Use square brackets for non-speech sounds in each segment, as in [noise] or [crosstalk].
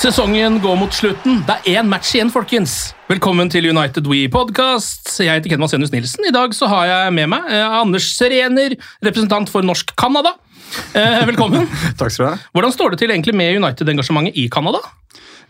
Sesongen går mot slutten. Det er én match igjen, folkens. Velkommen til United We Podcast. Jeg heter Ken Vasenius Nilsen. I dag så har jeg med meg eh, Anders Serener, representant for Norsk Canada. Eh, velkommen. [laughs] Takk skal du ha. Hvordan står det til egentlig med United-engasjementet i Canada?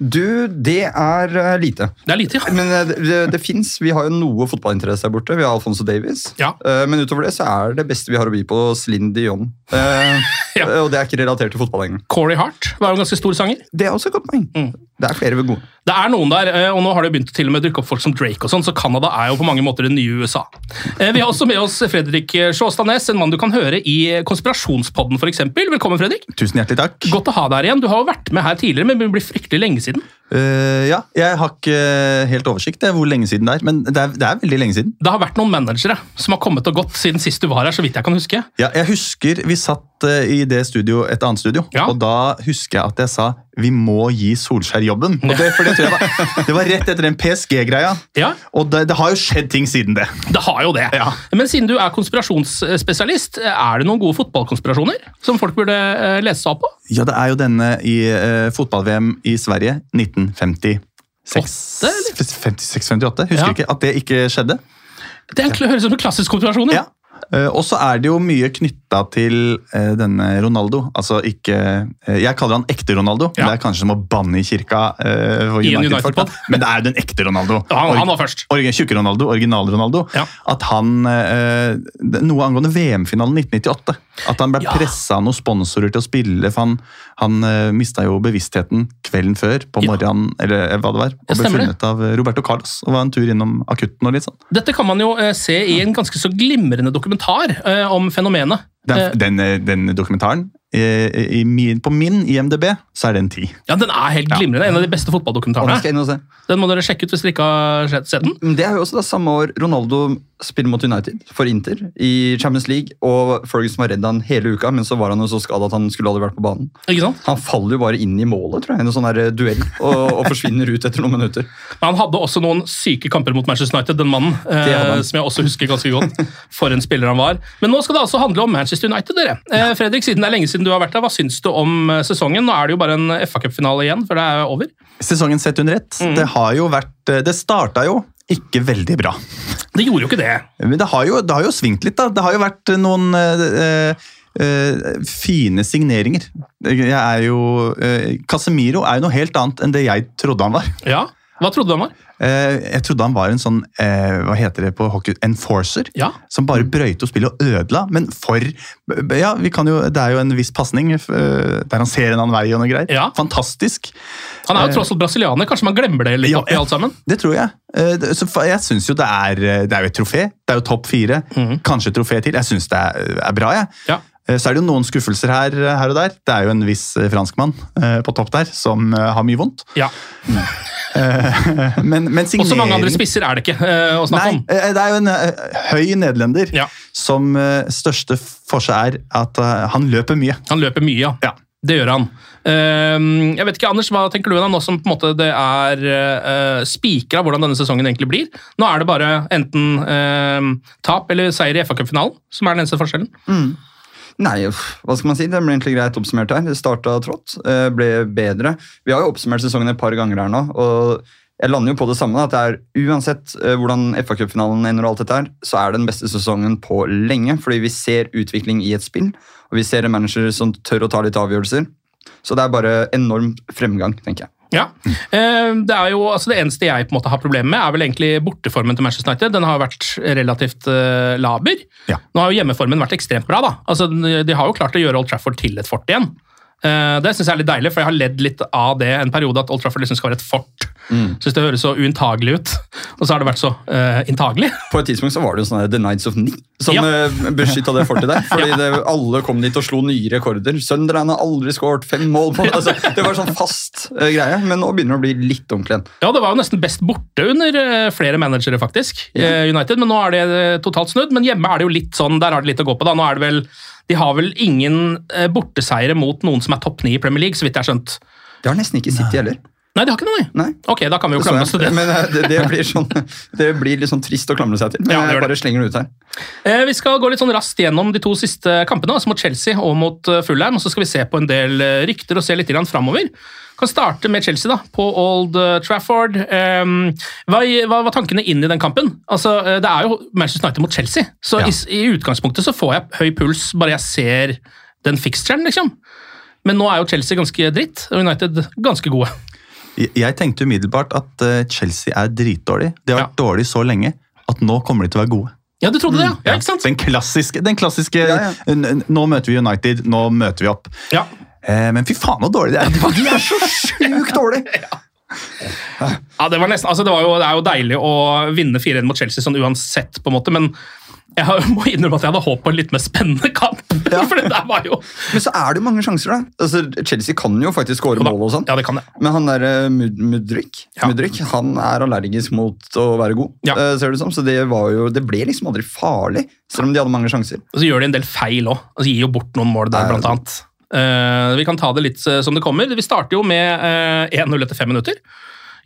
Du, det er eh, lite. Det er lite, ja. Men det, det, det fins. Vi har jo noe fotballinteresse der borte. Vi har Alfonso Davies. Ja. Eh, Men utover det så er det beste vi har å by på, Celine Dion. Eh, [laughs] Ja. Og det er ikke relatert til fotball lenger. Corey Hart var jo en ganske stor sanger. Det er også et godt poeng. Mm. Det er flere gode. Det er noen der, eh, og nå har det begynt til og med å dukke opp folk som Drake og sånn, så Canada er jo på mange måter det nye USA. Eh, Vi har også med oss Fredrik Sjåstadnes, en mann du kan høre i Konspirasjonspodden f.eks. Velkommen, Fredrik. Tusen hjertelig takk. Godt å ha deg her igjen. Du har jo vært med her tidligere, men det blir fryktelig lenge siden. Uh, ja, jeg har ikke helt oversikt over hvor lenge siden det er, men det er, det er veldig lenge siden. Det har vært noen managere som har kommet og gått siden sist du var her, så vidt jeg kan huske. Ja, jeg husker vi satt i det studio, et annet studio, Ja. og da husker jeg at jeg sa vi må gi Solskjær jobben. Og det, for det, tror jeg var, det var rett etter den PSG-greia. Ja, Og det, det har jo skjedd ting siden det. det har jo det. Ja. Men siden du er konspirasjonsspesialist, er det noen gode fotballkonspirasjoner som folk burde eh, lese seg opp på? Ja, det er jo denne i uh, fotball-VM i Sverige 1956. 56-58, husker Ja. ikke at det ikke skjedde. Det høres ut som klassisk konspirasjon. Ja. Uh, og så er det jo mye knytta til eh, denne Ronaldo. Altså ikke eh, Jeg kaller han ekte Ronaldo. Ja. Det er kanskje som å banne i kirka eh, for United-folk. da. United-pod. Men det er jo den ekte Ronaldo. Ja, han- han var først. orgi- Tjukke-Ronaldo, original-Ronaldo. Ja. At han eh, Noe angående VM-finalen 1998. At han ble Ja. pressa av noen sponsorer til å spille. For han, han uh, mista jo bevisstheten kvelden før, på morgenen, eller eh, hva det var. Og ble funnet av Roberto Carlos. Og var en tur innom akutten og litt sånn. Dette kan man jo eh, se i en ganske så glimrende dokumentar eh, om fenomenet. Den, Eh, den, eh, den dokumentaren, eh, i, min- på min IMDb, så er det en ti. ja, Den er helt glimrende. En av de beste fotballdokumentarene. Den må dere sjekke ut hvis dere ikke har sett den. Det er jo også det samme år Ronaldo spiller mot United for Inter i Champions League. Og Ferguson var redd han hele uka, men så var han jo så skadet at han skulle aldri vært på banen. Ikke sant? Han faller jo bare inn i målet, tror jeg, i en sånn der duell, og, og forsvinner ut etter noen minutter. Men han hadde også noen syke kamper mot Manchester United, den mannen. Eh, som jeg også husker ganske godt. For en spiller han var. Men nå skal det altså handle om Manchester United, dere. Eh, Fredrik, siden det er lenge siden du har vært der, hva syns du om eh, sesongen? Nå er det jo bare en FA Cup-finale igjen, før det er over. Sesongen sett under ett. Det har jo vært Det starta jo ikke veldig bra. Det gjorde jo ikke det. Men det har jo, det har jo svingt litt, da. Det har jo vært noen øh, eh, fine signeringer. Jeg er jo eh, Casemiro er jo noe helt annet enn det jeg trodde han var. Ja, Hva trodde du han var? Eh, jeg trodde han var en sånn eh, hva heter det på hockey, enforcer. Ja. Som bare brøyte og spille og ødela. Men for ja, vi kan jo, Det er jo en viss pasning eh, der han ser en annen vei og noe greier. Ja. Fantastisk. Han er jo tross alt brasilianer, kanskje man glemmer det litt Ja, oppi alt sammen? Det tror jeg. Eh, så jeg syns jo det er Det er jo et trofé. Det er jo topp fire. Kanskje et trofé til. Jeg syns det er, er bra, jeg. Ja. Eh, Så er det jo noen skuffelser her, her og der. Det er jo en viss eh, franskmann eh, på topp der som har mye vondt. Ja. [laughs] Men, men Og så mange andre spisser er det ikke å snakke om. Nei, det er jo en høy nederlender Ja. som største for seg er at han løper mye. Han løper mye, ja. Ja. Det gjør han. Ehm, jeg vet ikke, Anders, Hva tenker du da, nå som på en måte det er spikra hvordan denne sesongen egentlig blir? Nå er det bare enten ehm, tap eller seier i FA-cupfinalen som er den eneste forskjellen. Nei, hva skal man si? Det ble egentlig greit oppsummert her. Det starta trått, eh, ble bedre. Vi har jo oppsummert sesongen et par ganger her nå, og jeg lander jo på det samme. At det er uansett eh, hvordan FA-cupfinalen ender, og alt dette her, så er det den beste sesongen på lenge. Fordi vi ser utvikling i et spill, og vi ser en manager som tør å ta litt avgjørelser. Så det er bare enorm fremgang, tenker jeg. Ja. Eh, det er jo, altså det eneste jeg på en måte har problemer med, er vel egentlig borteformen til Manchester United. Den har vært relativt eh, laber. Ja. Nå har jo hjemmeformen vært ekstremt bra. da. Altså, De har jo klart å gjøre Old Trafford til et fort igjen. Eh, det synes jeg er litt deilig, for jeg har ledd litt av det en periode at Old Trafford liksom skal være et fort. Mm. Synes det høres så uinntagelig ut, og så har det vært så uh, inntagelig. På et tidspunkt så var det jo sånn The Nights of Ni som Ja. ja. beskytta det fortet der. [laughs] Fordi det, alle kom dit og slo nye rekorder. Sunderland har aldri skåret fem mål på altså, Det var sånn fast uh, greie, men nå begynner det å bli litt ordentlig igjen. Ja, det var jo nesten best borte under uh, flere managere, faktisk, eh, United, men nå er det eh, totalt snudd. Men hjemme er det jo litt sånn, der har det litt å gå på. da. Nå er det vel, De har vel ingen eh, borteseiere mot noen som er topp ni i Premier League, så vidt jeg har skjønt. Det har nesten ikke City heller. Nei, de har ikke noe, nei. Nei. Ok, da kan vi jo klamre oss til det. Men eh, det, det, blir sånn, [laughs] det blir litt sånn trist å klamre seg til. Men Ja, jeg bare slenger det ut her. Eh, Vi skal gå litt sånn raskt gjennom de to siste kampene, altså mot Chelsea og mot Fulheim. Fulham. og Så skal vi se på en del eh, rykter og se litt grann framover. Kan starte med Chelsea da, på Old eh, Trafford. Eh, Hva, hva var tankene inn i den kampen? Altså, eh, Det er jo Manchester United mot Chelsea, så Ja. i, i utgangspunktet så får jeg høy puls bare jeg ser den fixturen, liksom. Men nå er jo Chelsea ganske dritt, og United ganske gode. Jeg- tenkte umiddelbart at eh, Chelsea er dritdårlig. De har vært dårlig så lenge at nå kommer de til å være gode. Ja, du trodde det, ja? ja ikke sant? Den klassiske, den klassiske Ja, ja. Nå møter vi United, nå møter vi opp. Ja. Eh, men fy faen så dårlig de er. De er så sjukt dårlige! [laughs] Ja, det, var nesten, altså det, var jo, det er jo deilig å vinne 4-1 mot Chelsea sånn uansett, på en måte, men jeg [laughs] må innrømme at jeg hadde håpet på en litt mer spennende kamp. [laughs] For det der var jo Men så er det jo mange sjanser, da. Altså, Chelsea kan jo faktisk skåre mål og sånn. Ja, det kan jeg. Men han der eh, Mud- Mudryk, Ja. Mudrik, han er allergisk mot å være god, Ja. eh, ser det som. Så det, var jo, det ble liksom aldri farlig, selv om de hadde mange sjanser. Og så gjør de en del feil òg. Altså, gir jo bort noen mål der, blant annet. Eh, vi kan ta det litt eh, som det kommer. Vi starter jo med eh, 1-0 etter fem minutter.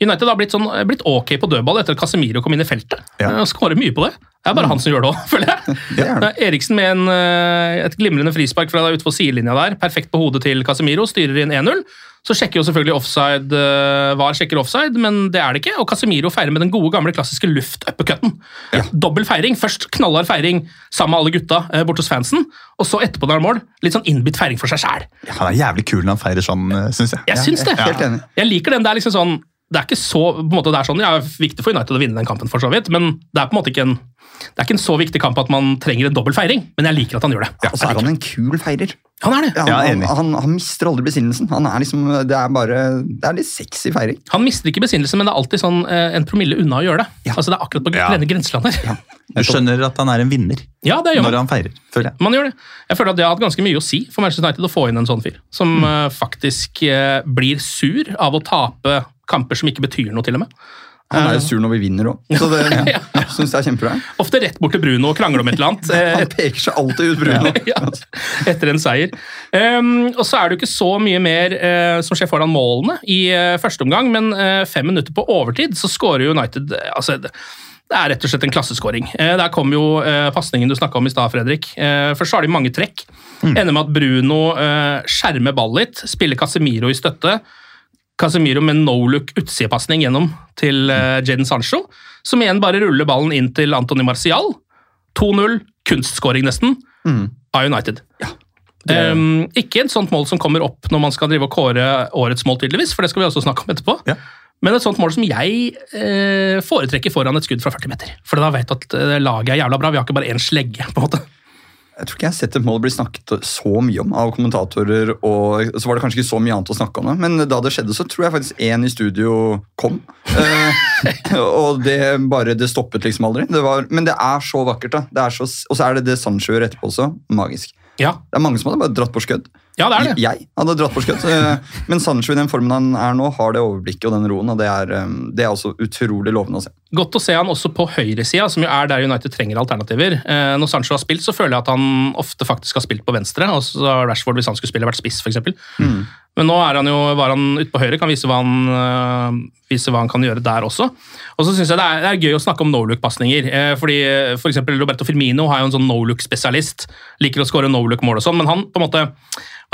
United har blitt, sånn, blitt ok på dødball etter at Casemiro kom inn i feltet. Ja. Skårer mye på det. Det er bare han som gjør det òg, [laughs] føler [laughs] jeg. Eh, Eriksen med en, eh, et glimrende frispark fra utenfor sidelinja der. Perfekt på hodet til Casemiro. Styrer inn 1-0. Så sjekker jo selvfølgelig offside eh, VAR sjekker offside, men det er det ikke. Og Casemiro feirer med den gode, gamle, klassiske luft-uppercutten. Dobbel feiring. Først knallhard feiring sammen med alle gutta eh, borte hos fansen, og så etterpå når han mål, litt sånn innbitt feiring for seg sjæl. Han er jævlig kul når han feirer sånn, syns jeg. Jeg syns det. Helt enig. Jeg liker den. Det er liksom sånn det er ikke så, på en måte det er sånn, ja, viktig for United å vinne den kampen, for så vidt, men det er på en måte ikke en, det er ikke en så viktig kamp at man trenger en dobbel feiring, men jeg liker at han gjør det. Og så er han en kul feirer. Han er det. Ja, Ja, han, enig. han, han mister aldri besinnelsen. Han er liksom, det er bare, det er litt sexy feiring. Han mister ikke besinnelsen, men det er alltid sånn eh, en promille unna å gjøre det. Altså Det er akkurat på Ja. grenseland her. Du skjønner at han er en vinner Ja, det gjør når han feirer, føler jeg. Man gjør det. Jeg føler at det har hatt ganske mye å si for Manchester United å få inn en sånn fyr, som mm. faktisk eh, blir sur av å tape kamper som ikke betyr noe, til og med. Han er jo sur når vi vinner òg, så det [laughs] Ja. syns jeg er kjempebra. Ofte rett bort til Bruno og krangler om et eller annet. [laughs] eh, Han peker seg alltid ut, Bruno. [laughs] ja, etter en seier. Um, og så er det jo ikke så mye mer uh, som skjer foran målene i uh, første omgang, men uh, fem minutter på overtid så skårer United eh, altså, det, er rett og slett en klasseskåring. Eh, der kom jo eh, pasningen du snakka om i stad, Fredrik. Eh, først har de mange trekk. Ender med at Bruno eh, skjermer ball litt, spiller Casemiro i støtte. Casemiro med no-look utsidepasning gjennom til uh, Jadon Sancho, som igjen bare ruller ballen inn til Antony Marcial. 2-0, kunstskåring nesten, av United. Um, ikke et sånt mål som kommer opp når man skal drive og kåre årets mål, tydeligvis, for det skal vi også snakke om etterpå. Ja. Men et sånt mål som jeg eh, foretrekker foran et skudd fra 40 meter. For da vet du at eh, laget er jævla bra. Vi har ikke bare én slegge. på en måte. Jeg tror ikke jeg har sett et mål bli snakket så mye om av kommentatorer. og Så var det kanskje ikke så mye annet å snakke om det, men da det skjedde, så tror jeg faktisk én i studio kom. Eh, [laughs] og det bare, det stoppet liksom aldri. Det var, men det er så vakkert, da. Det er så, og så er det det Sancho gjør etterpå også. Magisk. Ja, Det er mange som hadde bare dratt på skødd. Ja, det er det. Jeg hadde dratt på skudd. eh, Men Sancho i den formen han er nå, har det overblikket og den roen, og det er, eh, det er også utrolig lovende å se. Godt å se han også på høyresida, som jo er der United trenger alternativer. Eh, når Sancho har spilt, så føler jeg at han ofte faktisk har spilt på venstre. og så har Rashford, hvis han skulle spille, vært spiss, f.eks. Mm. Men nå er han jo, var han ute på høyre, kan vise hva han, vise hva han kan gjøre der også. Og så synes jeg det er, det er gøy å snakke om no-look-pasninger. Eh, fordi eh, for Roberto Firmino har jo en sånn no-look-spesialist. Liker å skåre no-look-mål og sånn, men han på en måte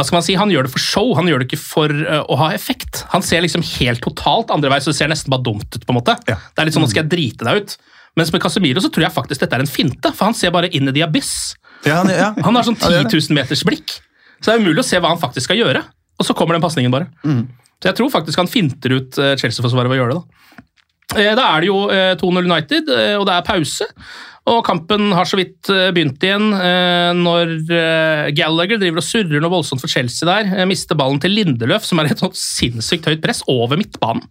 hva skal man si, han gjør det for show, han gjør det ikke for uh, å ha effekt. Han ser liksom helt totalt andre vei, så det ser nesten bare dumt ut. på en måte. Det er litt sånn, nå skal jeg drite deg ut. Mens med Casemiro så tror jeg faktisk dette er en finte, for han ser bare inn i the abyss. Ja, han, ja. Han har sånn Ja, det er 10 000 meters blikk. Så det er umulig å se hva han faktisk skal gjøre. Og så kommer den pasningen bare. Så jeg tror faktisk han finter ut eh, Chelsea-forsvaret ved å gjøre det. Da Eh, Da er det jo eh, 2-0 United, og det er pause. Og kampen har så vidt eh, begynt igjen eh, når eh, Gallagher driver og surrer noe voldsomt for Chelsea der. Mister ballen til Lindeløf, som er et sånt sinnssykt høyt press, over midtbanen.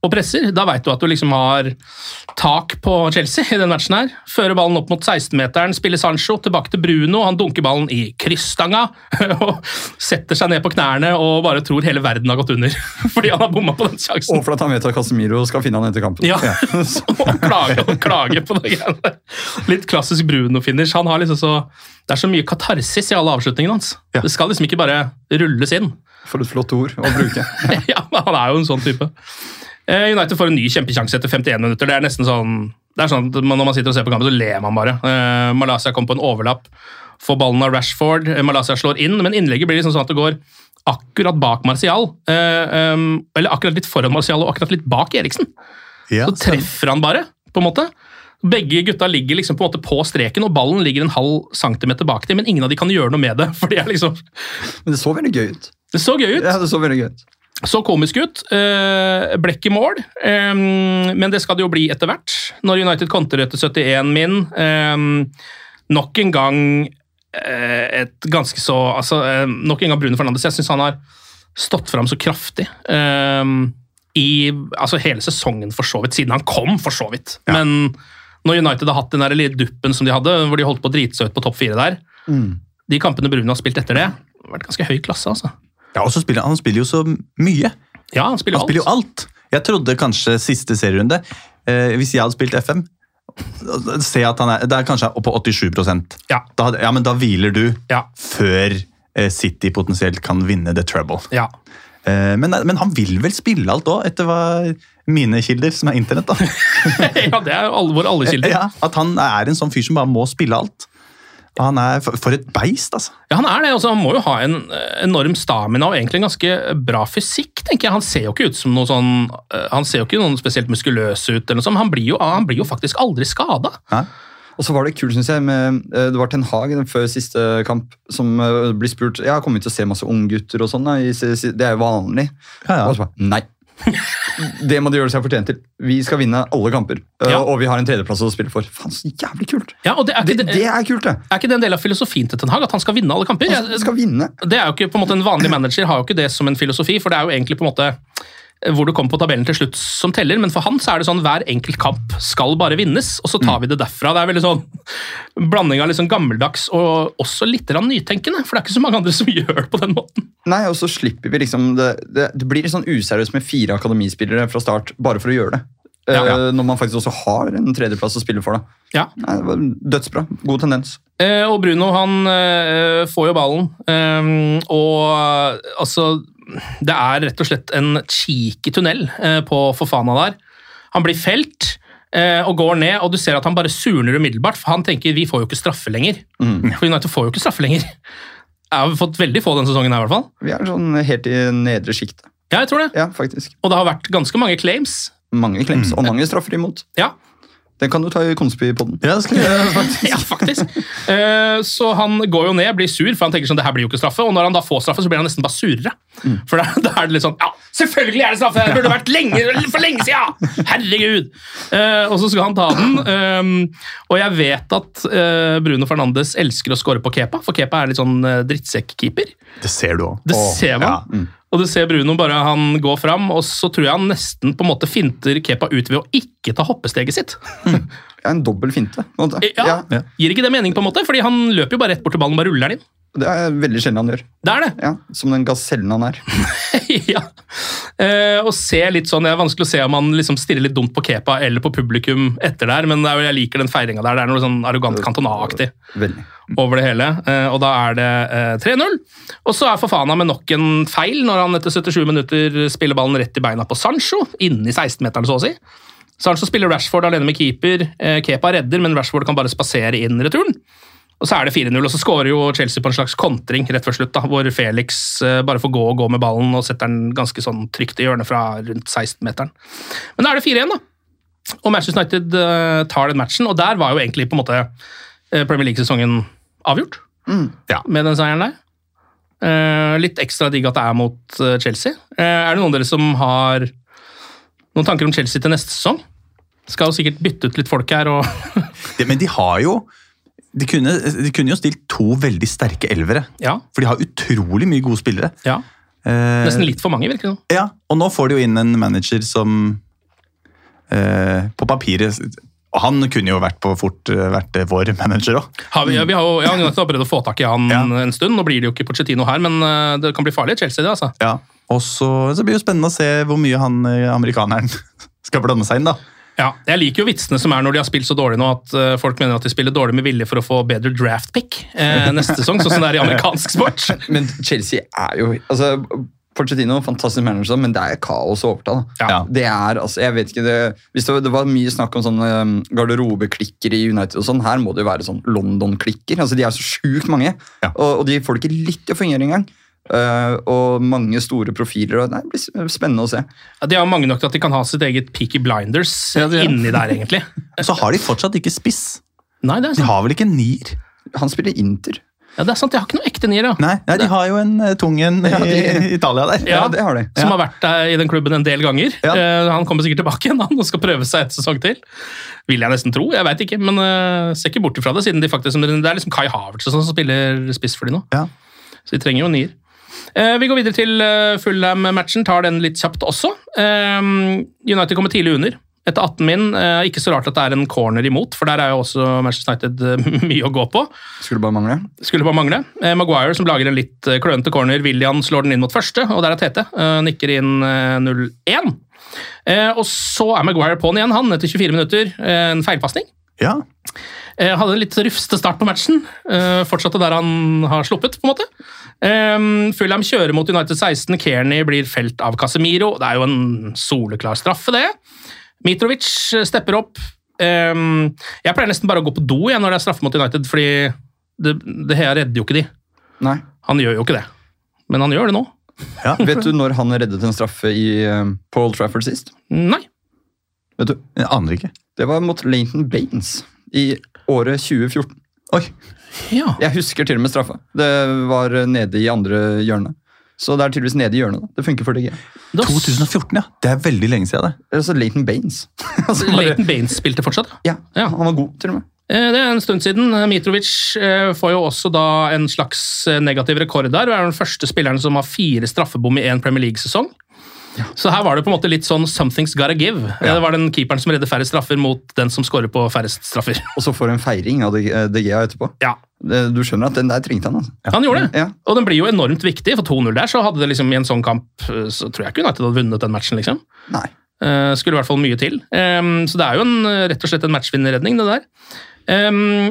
Og presser. Da veit du at du liksom har tak på Chelsea i den matchen her. Fører ballen opp mot 16-meteren, spiller Sancho, tilbake til Bruno. Han dunker ballen i krysstanga [laughs] og setter seg ned på knærne og bare tror hele verden har gått under. [laughs] Fordi han har bomma på den sjansen. Og fordi han vet at Casemiro skal finne han etter kampen. Ja, og [laughs] klage, og klage på det greiene. Litt klassisk Bruno-finish. Han har liksom så, Det er så mye katarsis i alle avslutningene hans. Det skal liksom ikke bare rulles inn. For et flott ord å bruke. ja, Han er jo en sånn type. Eh, United får en ny kjempesjanse etter 51 minutter. Det er nesten sånn, det er sånn at Når man sitter og ser på kampen, så ler man bare. Eh, Malaysia kommer på en overlapp, får ballen av Rashford. Eh, Malaysia slår inn, men innlegget blir liksom sånn at det går akkurat bak Martial. Eller akkurat litt foran Martial og akkurat litt bak Eriksen. Ja, så treffer han bare, på en måte. Begge gutta ligger liksom på på streken, og ballen ligger en halv centimeter bak dem, men ingen av de kan gjøre noe med det. [laughs] for de er liksom... Men det så veldig gøy ut. Det så gøy ut. Ja, det så veldig gøy ut. Så komisk ut. Eh, ble ikke mål, men det skal det jo bli etter hvert. Når United kontrer etter 71 min. Nok en gang eh, et ganske så altså, Nok en gang Bruno Fernandes. Jeg syns han har stått fram så kraftig. I altså, hele sesongen, for så vidt. Siden han kom, for så vidt. Men når United har hatt den der lille duppen som de hadde, hvor de holdt på å drite seg ut på topp fire der De kampene Bruno har spilt etter det, har vært ganske høy klasse. altså. Ja, og så spiller han, spiller jo så mye. Ja, han spiller Han spiller jo alt. Jeg trodde kanskje siste serierunde, eh, hvis jeg hadde spilt FM Se at han er, Det er kanskje på 87% Ja. da, hadde- ja, men da hviler du Ja. før eh, City potensielt kan vinne the trouble. Ja. Eh, men, men han vil vel spille alt òg, etter hva mine kilder, som er internett. da. [laughs] ja, det er våre alle kilder. [laughs] Ja, at han er en sånn fyr som bare må spille alt. Han er for, et beist, altså. Ja, Han er det, altså, han må jo ha en eh, enorm stamina og egentlig en ganske bra fysikk. tenker jeg. Han ser jo ikke ut som noe sånn, eh, han ser jo ikke noen spesielt muskuløs ut, eller noe sånt. Han blir jo, han blir jo faktisk aldri skada. Og så var det kult, synes jeg, med, eh, det var Ten Hag den før siste kamp som blir spurt ja, kommer vi til å se masse unggutter og sånn. Det er jo vanlig. Ja, ja. Og så bare, nei. Det må de gjøre seg fortjent til. Vi skal vinne alle kamper, eh, Ja. og vi har en tredjeplass å spille for. Faen, så jævlig kult! Ja, og det er, det, det er kult, det! er ikke det en del av filosofien til Ten Hag, at han skal vinne alle kamper? Han skal vinne. Det er jo ikke på en måte En vanlig manager har jo ikke det som en filosofi, for det er jo egentlig på en måte hvor du kommer på tabellen til slutt som teller, men for han så er det sånn hver enkelt kamp skal bare vinnes, og så tar vi det derfra. Det er veldig sånn blanding av sånn gammeldags og også litt nytenkende, for det er ikke så mange andre som [laughs] gjør det på den måten. Nei, og så slipper vi liksom Det, det, det blir sånn useriøst med fire akademispillere fra start bare for å gjøre det. Ja, ja. Eh, Når man faktisk også har en tredjeplass å spille for. da. Ja. Nei, det var Dødsbra. God tendens. Eh, og Bruno han eh, får jo ballen, eh, og eh, altså Det er rett og slett en cheeky tunnel eh, på Fofana der. Han blir felt eh, og går ned, og du ser at han bare surner umiddelbart, for han tenker vi får jo ikke straffe lenger. For United får jo ikke straffe lenger. Jeg har fått veldig få denne sesongen, her, i hvert fall. Vi er sånn helt i nedre sjiktet. Ja, jeg tror det. Ja, faktisk. Og det har vært ganske mange claims. Mange klems og mange straffer imot. Ja, Den kan du ta i Konspipodden. Ja, det skal jeg gjøre, faktisk. [laughs] ja faktisk. Uh, så han går jo ned, blir sur, for han tenker sånn, det her blir jo ikke straffe. Og når han da får straffe, så blir han nesten bare surere. For da, da er det litt sånn Ja, selvfølgelig er det straffe! Det burde vært lenge, for lenge siden! Herregud! Uh, og så skal han ta den. Um, og jeg vet at uh, Bruno Fernandes elsker å score på Kepa, for Kepa er litt sånn uh, drittsekk-keeper. Det ser du òg. Det ser man. Og du ser Bruno bare han går fram, og så tror jeg han nesten på en måte finter Kepa ut ved å ikke ta hoppesteget sitt. Ja, en dobbel finte. Ja. Ja, Gir ikke det mening, på en måte? Fordi han løper jo bare rett bort til ballen og bare ruller den inn. Det er veldig sjelden han gjør. Det er det. Ja, Som den gasellen han er. [laughs] ja. Eh, og se litt sånn, Det er vanskelig å se om han liksom stirrer litt dumt på Kepa eller på publikum etter der, men jeg liker den feiringa der. Det er noe sånn arrogant Cantona-aktig over det hele. Eh, og da er det eh, 3-0. Og så er Fofana med nok en feil når han etter 77 minutter spiller ballen rett i beina på Sancho, inni 16-meteren så å si. Sancho spiller Rashford alene med keeper. Eh, Kepa redder, men Rashford kan bare spasere inn returen. Og så er det 4-0, og så skårer jo Chelsea på en slags kontring rett før slutt, da, hvor Felix eh, bare får gå og gå med ballen og setter den ganske sånn trygt i hjørnet fra rundt 16-meteren. Men da er det 4-1, da. Og Manchester United eh, tar den matchen, og der var jo egentlig på en måte eh, Premier League-sesongen avgjort Ja. med den seieren der. Eh, litt ekstra digg at det er mot Chelsea. Eh, er det noen av dere som har noen tanker om Chelsea til neste sesong? Skal jo sikkert bytte ut litt folk her og Det, men de har jo de kunne, de kunne jo stilt to veldig sterke elvere. Ja. For de har utrolig mye gode spillere. ja. Eh, Nesten litt for mange, virker det som. Ja, og nå får de jo inn en manager som eh, på papiret Han kunne jo vært på fort vært eh, vår manager òg. Har vi, ja, vi har jo ja, har prøvd å få tak i han Ja. en stund. Nå blir det jo ikke Pochettino her, men eh, det kan bli farlig i Chelsea, det. altså. Ja. Og så, så blir det jo spennende å se hvor mye han eh, amerikaneren [laughs] skal blande seg inn. da. Ja, Jeg liker jo vitsene som er når de har spilt så dårlig nå, at eh, folk mener at de spiller dårlig med vilje for å få bedre draft pick eh, neste sesong, sånn som det er i amerikansk sport. [laughs] Men Chelsea er jo altså, Pochettino, fantastisk manager, men det er kaos å overta. da. Ja. Det er, altså, jeg vet ikke, det, hvis det, det var mye snakk om sånne um, garderobeklikker i United, og sånn, her må det jo være sånn London-klikker. altså De er så sjukt mange, Ja. og, og de får det ikke litt til å fungere engang. Uh, og mange store profiler. og det blir spennende å se. Ja, de har mange nok til at de kan ha sitt eget Peaky Blinders Ja, ja. inni der, egentlig. [laughs] Så har de fortsatt ikke spiss. Nei, det er De har vel ikke en nier? Han spiller Inter. Ja, det er sant. De har ikke noe ekte nier, ja. Nei, nei de har jo en eh, tung en Ja, i de- Italia der. Ja, det har de. Som Ja. har vært der i den klubben en del ganger. Ja. Eh, han kommer sikkert tilbake igjen han, og skal prøve seg et sesong til. Vil jeg nesten tro. Jeg veit ikke, men uh, ser ikke bort ifra det. siden de faktisk, Det er liksom Kai Havertz sånn som spiller spiss for de nå. Ja. Så de trenger jo nier. Eh, vi går videre til uh, Fulham-matchen. Tar den litt kjapt også. Eh, United kommer tidlig under. Etter 18 min. eh, ikke så rart at det er en corner imot, for der er jo også Manchester United eh, [laughs] mye å gå på. Skulle bare mangle. Skulle bare mangle. Eh, Maguire som lager en litt eh, klønete corner. William slår den inn mot første, og der er Tete. Eh, nikker inn eh, 0-1. Eh, og så er Maguire på'n igjen, han, etter 24 minutter. Eh, en feilpasning. Ja. Eh, hadde en litt rufsete start på matchen. Eh, fortsatte der han har sluppet, på en måte. Eh, Fulham kjører mot United 16. Kearney blir felt av Casemiro. Det er jo en soleklar straffe, det. Mitrovic eh, stepper opp. Um, jeg pleier nesten bare å gå på do igjen når det er straffe mot United, fordi det, det her redder jo ikke de. Nei. Han gjør jo ikke det. Men han gjør det nå. ja. Vet du når han reddet en straffe i um, Paul Trafford sist? Nei. Vet du? Jeg aner ikke. Det var mot Leighton Baines i året 2014. Oi. Ja. Jeg husker til og med straffa. Det var nede i andre hjørnet. Så det er tydeligvis nede i hjørnet. da. Det funker for DG. 2014, ja. Det er veldig lenge siden. det. Altså Leighton Baines. [laughs] altså, bare, Leighton Baines spilte fortsatt. ja, Ja. Han var god, til og med. Eh, Det er en stund siden. Mitrovic eh, får jo også da en slags eh, negativ rekord der, og er den første spilleren som har fire straffebom i én Premier League-sesong. Så her var det på en måte litt sånn 'something's gotta give'. Ja. Det var den keeperen som redder færre straffer mot den som scorer på færrest straffer. [laughs] Og så får en feiring av DG etterpå. Ja, Du skjønner at den der trengte han. altså. Han gjorde det, Ja. og den blir jo enormt viktig. For 2-0 der, så hadde det liksom i en sånn kamp eh, Så tror jeg ikke United hadde vunnet den matchen, liksom. Nei. Eh, skulle i hvert fall mye til. Så det er jo en, eh, rett og slett en matchvinnerredning, det der.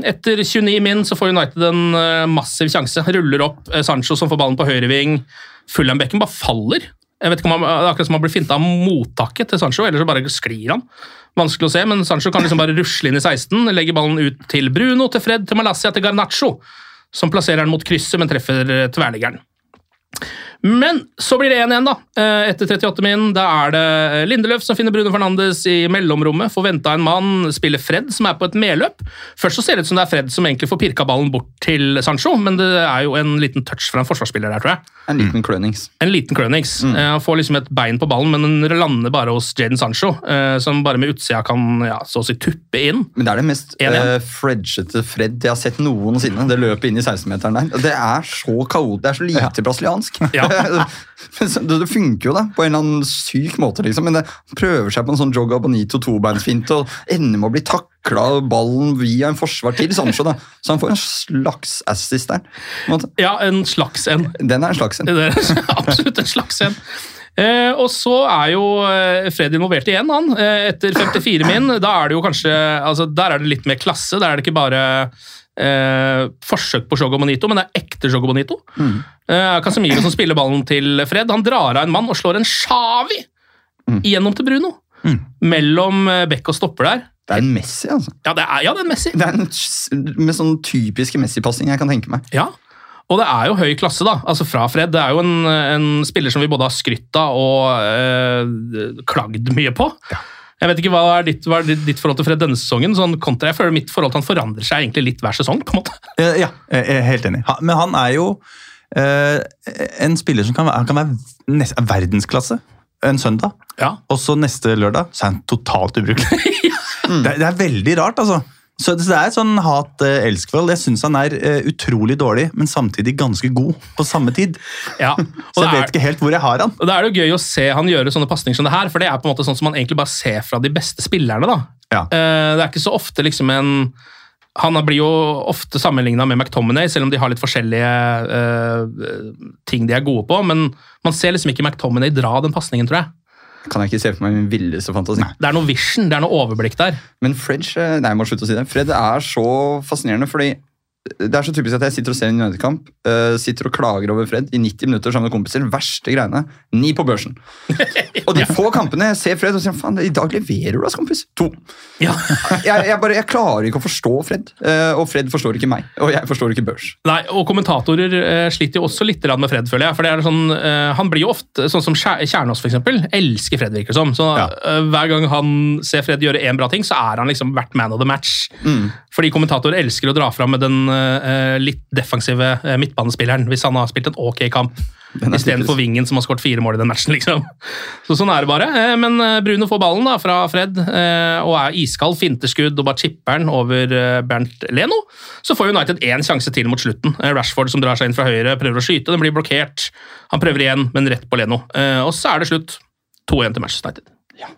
Etter 29 min så får United en eh, massiv sjanse. Ruller opp eh, Sancho som får ballen på høyreving. Fulham-bekken bare faller. Jeg vet ikke om han, Det er akkurat som han blir finta av mottaket til Sancho, eller så bare sklir han. Vanskelig å se, men Sancho kan liksom bare rusle inn i 16, legge ballen ut til Bruno, til Fred, til Malassia, til Garnaccio, som plasserer den mot krysset, men treffer eh, tverrliggeren. Men så blir det 1-1, da. eh, Etter 38 min. Da er det Lindeløf som finner Bruno Fernandes i mellomrommet. Får venta en mann, spiller Fred, som er på et medløp. Først så ser det ut som det er Fred som egentlig får pirka ballen bort til Sancho, men det er jo en liten touch fra en forsvarsspiller der, tror jeg. En liten klønings. En liten klønings. Mm. Han får liksom et bein på ballen, men den lander bare hos Jaden Sancho, eh, som bare med utsida kan ja, så å si tuppe inn. Men det er det mest uh, fredgete Fred jeg har sett noensinne. Det løpet inn i 16-meteren der. Det er så kaotisk. Det er så lite brasiliansk. Ja. [laughs] Det, det funker jo da, på en eller annen syk måte, liksom. Men det, prøver seg på en sånn Joga Bonito tobeinsfinte og ender med å bli takla ballen via en forsvar til Sancho. da. Så han får en slags assist der. en. Ja, en slags en. Den er en slags en. Det er [laughs] absolutt en slags en. Eh, og så er jo eh, Fred involvert igjen, han. Eh, etter 54 min. Da er det jo kanskje altså, Der er det litt mer klasse. Der er det ikke bare eh, forsøk på Jogo Bonito, men det er ekte Jogo Bonito. Eh, Casemiro som spiller ballen til Fred. Han drar av en mann og slår en Shawi mm. gjennom til Bruno. Mellom eh, bekk og stopper der. Det er en Messi, altså. Ja, det er, ja, det er Messi. Det er en med sånn typiske Messi-passing jeg kan tenke meg. Ja, og det er jo høy klasse da, altså fra Fred. Det er jo en, en spiller som vi både har skrytt av og eh, klagd mye på. Jeg vet ikke Hva er ditt, hva er ditt- forhold til Fred denne sesongen? Sånn kontra, jeg føler Mitt forhold til han forandrer seg egentlig litt hver sesong. på en måte. Ja, jeg er helt enig. Men han er jo eh, en spiller som kan være, han kan være nest, verdensklasse en søndag, Ja, og så neste lørdag så er han totalt ubrukelig. [laughs] det, det er veldig rart, altså. Så det er et sånn hat-elsk-forhold. Jeg syns han er eh, utrolig dårlig, men samtidig ganske god på samme tid. ja. [laughs] Så jeg er, vet ikke helt hvor jeg har han. og det er jo gøy å se han gjøre sånne pasninger som det her, for det er på en måte sånn som man egentlig bare ser fra de beste spillerne. da. Ja. Eh, Det er ikke så ofte liksom en Han blir jo ofte sammenligna med McTominay, selv om de har litt forskjellige uh, ting de er gode på. Men man ser liksom ikke McTominay dra den pasningen, tror jeg. Kan jeg ikke se for meg min villeste fantasi. Det er noe vision, det er noe overblikk der. Men Fred eh, Nei, jeg må slutte å si det. Fred er så fascinerende, fordi det er så typisk at jeg sitter og ser en United-kamp, uh, sitter og klager over Fred i 90 minutter sammen med kompiser. Verste greiene. Ni på børsen. [laughs] Og de få kampene jeg ser Fred og sier faen, i dag leverer du, ass, kompis. To. Ja. [laughs] Jeg, jeg, bare, jeg klarer ikke å forstå Fred, uh, og Fred forstår ikke meg. Og jeg forstår ikke børs. Nei, og Kommentatorer uh, sliter jo også litt med Fred, føler jeg. for det er sånn, Han blir jo ofte, sånn som Kjernås for eksempel, elsker Fred, virker det som. Så Ja. Hver gang han ser Fred gjøre én bra ting, så er han liksom vært man of the match. Fordi kommentatorer elsker å dra fram med den litt defensive eh, midtbanespilleren hvis han har spilt en ok kamp. Den Istedenfor. Vingen som har skåret fire mål i den matchen. liksom. [laughs] Så Sånn er det bare. Eh, Men eh, Bruno får ballen da fra Fred eh, og er iskald, finteskudd og bare chipper den over eh, Bernt Leno. Så får United én sjanse til mot slutten. Eh, Rashford som drar seg inn fra høyre, prøver å skyte, den blir blokkert. Han prøver igjen, men rett på Leno. Eh, Og så er det slutt. 2-1 til Manchester United. Ja.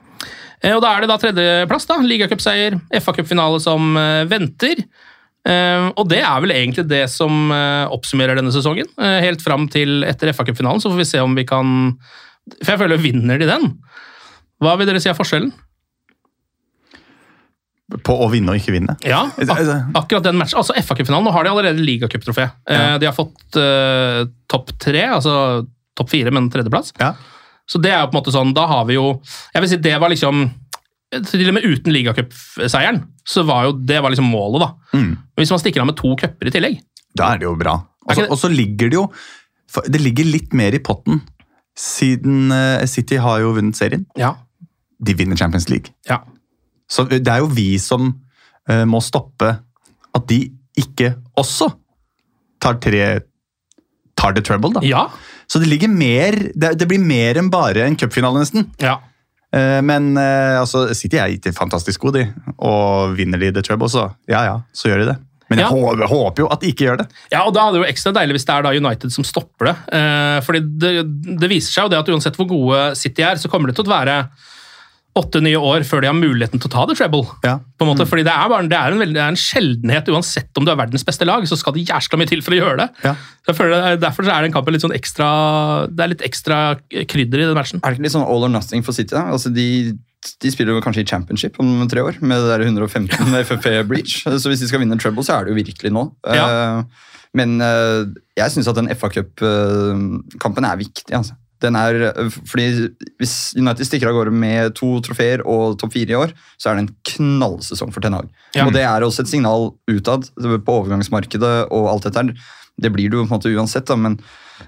Og Da er det da tredjeplass. da, Ligacupseier, FA-cupfinale som eh, venter. Eh, og det er vel egentlig det som eh, oppsummerer denne sesongen. Eh, helt fram til etter FA-cupfinalen, så får vi se om vi kan For jeg føler vinner de den. Hva vil dere si er forskjellen? På å vinne og ikke vinne. Ja, ak akkurat den matchen. Altså FA-cupfinalen, nå har de allerede ligacuptrofé. Ja. de har fått uh, topp tre, altså topp fire, men tredjeplass. Ja. Så det er jo på en måte sånn, da har vi jo Jeg vil si det var liksom Til og med uten ligacupseieren, så var jo det var liksom målet, da. Mm. Hvis man stikker av med to cuper i tillegg Da er det jo bra. Og så ligger det jo Det ligger litt mer i potten, siden eh, City har jo vunnet serien. Ja. De vinner Champions League. ja. Så det er jo vi som eh, må stoppe at de ikke også tar tre tar det trouble, da. Ja. Så det ligger mer Det, det blir mer enn bare en cupfinale, nesten. ja. Eh, men eh, altså, City er ikke fantastisk gode, de. Og vinner de the trouble, så ja ja, så gjør de det. Men jeg Ja. håper, håper jo at de ikke gjør det. Ja, og da er det jo ekstra deilig hvis det er da United som stopper det. Eh, fordi det, det viser seg jo det at uansett hvor gode City er, så kommer det til å være åtte nye år før de har muligheten til å ta the treble. Ja. På en måte, fordi det er, bare, det, er en veldig, det er en sjeldenhet, uansett om du er verdens beste lag, så skal det jævla mye til for å gjøre det. Ja. Føler det er- Derfor så er den kampen litt sånn ekstra Det er litt ekstra krydder i den matchen. Er det ikke litt sånn all or nothing for City? da? Altså, de, de spiller jo kanskje i championship om tre år, med det der 115 FFP-breach. [laughs] Så hvis de skal vinne treble, så er det jo virkelig nå. Ja. Eh, Men eh, jeg syns at den FA Cup-kampen er viktig. altså. Den er, fordi Hvis United stikker av gårde med to trofeer og topp fire i år, så er det en knallsesong for Ten Hag. Ja. Og det er også et signal utad på overgangsmarkedet og alt dette her. Det blir det jo på en måte uansett, da, men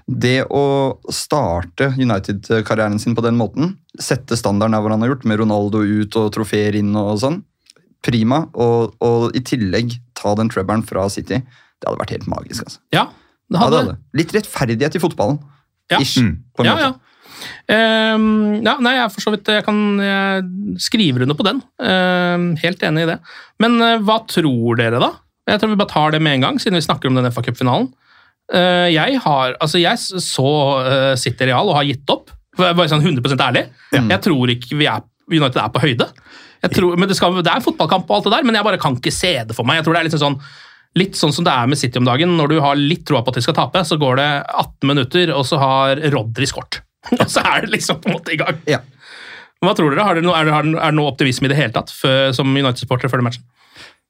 det å starte United-karrieren sin på den måten, sette standarden av hva han har gjort, med Ronaldo ut og trofeer inn og sånn, prima. Og, og i tillegg ta den trebberen fra City. Det hadde vært helt magisk. altså. Ja, det Ja, det hadde. Litt rettferdighet i fotballen. Ja. Ish, Mm. på en Ja, måte. ja. Um, ja, nei, jeg så vidt jeg kan jeg skriver under på den. Um, helt enig i det. Men uh, hva tror dere, da? Jeg tror vi bare tar det med en gang, siden vi snakker om den FA Cup-finalen. Uh, jeg har Altså, jeg så uh, City Real og har gitt opp. For jeg er bare sånn 100% ærlig. Jeg tror ikke vi er, United er på høyde. Jeg tror, men det, skal, det er en fotballkamp og alt det der, men jeg bare kan ikke se det for meg. Jeg tror det er litt sånn Litt sånn som det er med City om dagen. Når du har litt troa på at de skal tape, så går det 18 minutter, og så har Rodri skåret. [laughs] og så er det liksom på en måte i gang. Ja. Hva tror dere? Har dere noe, er, det, noe optimisme i det hele tatt for, som United-supportere før den matchen?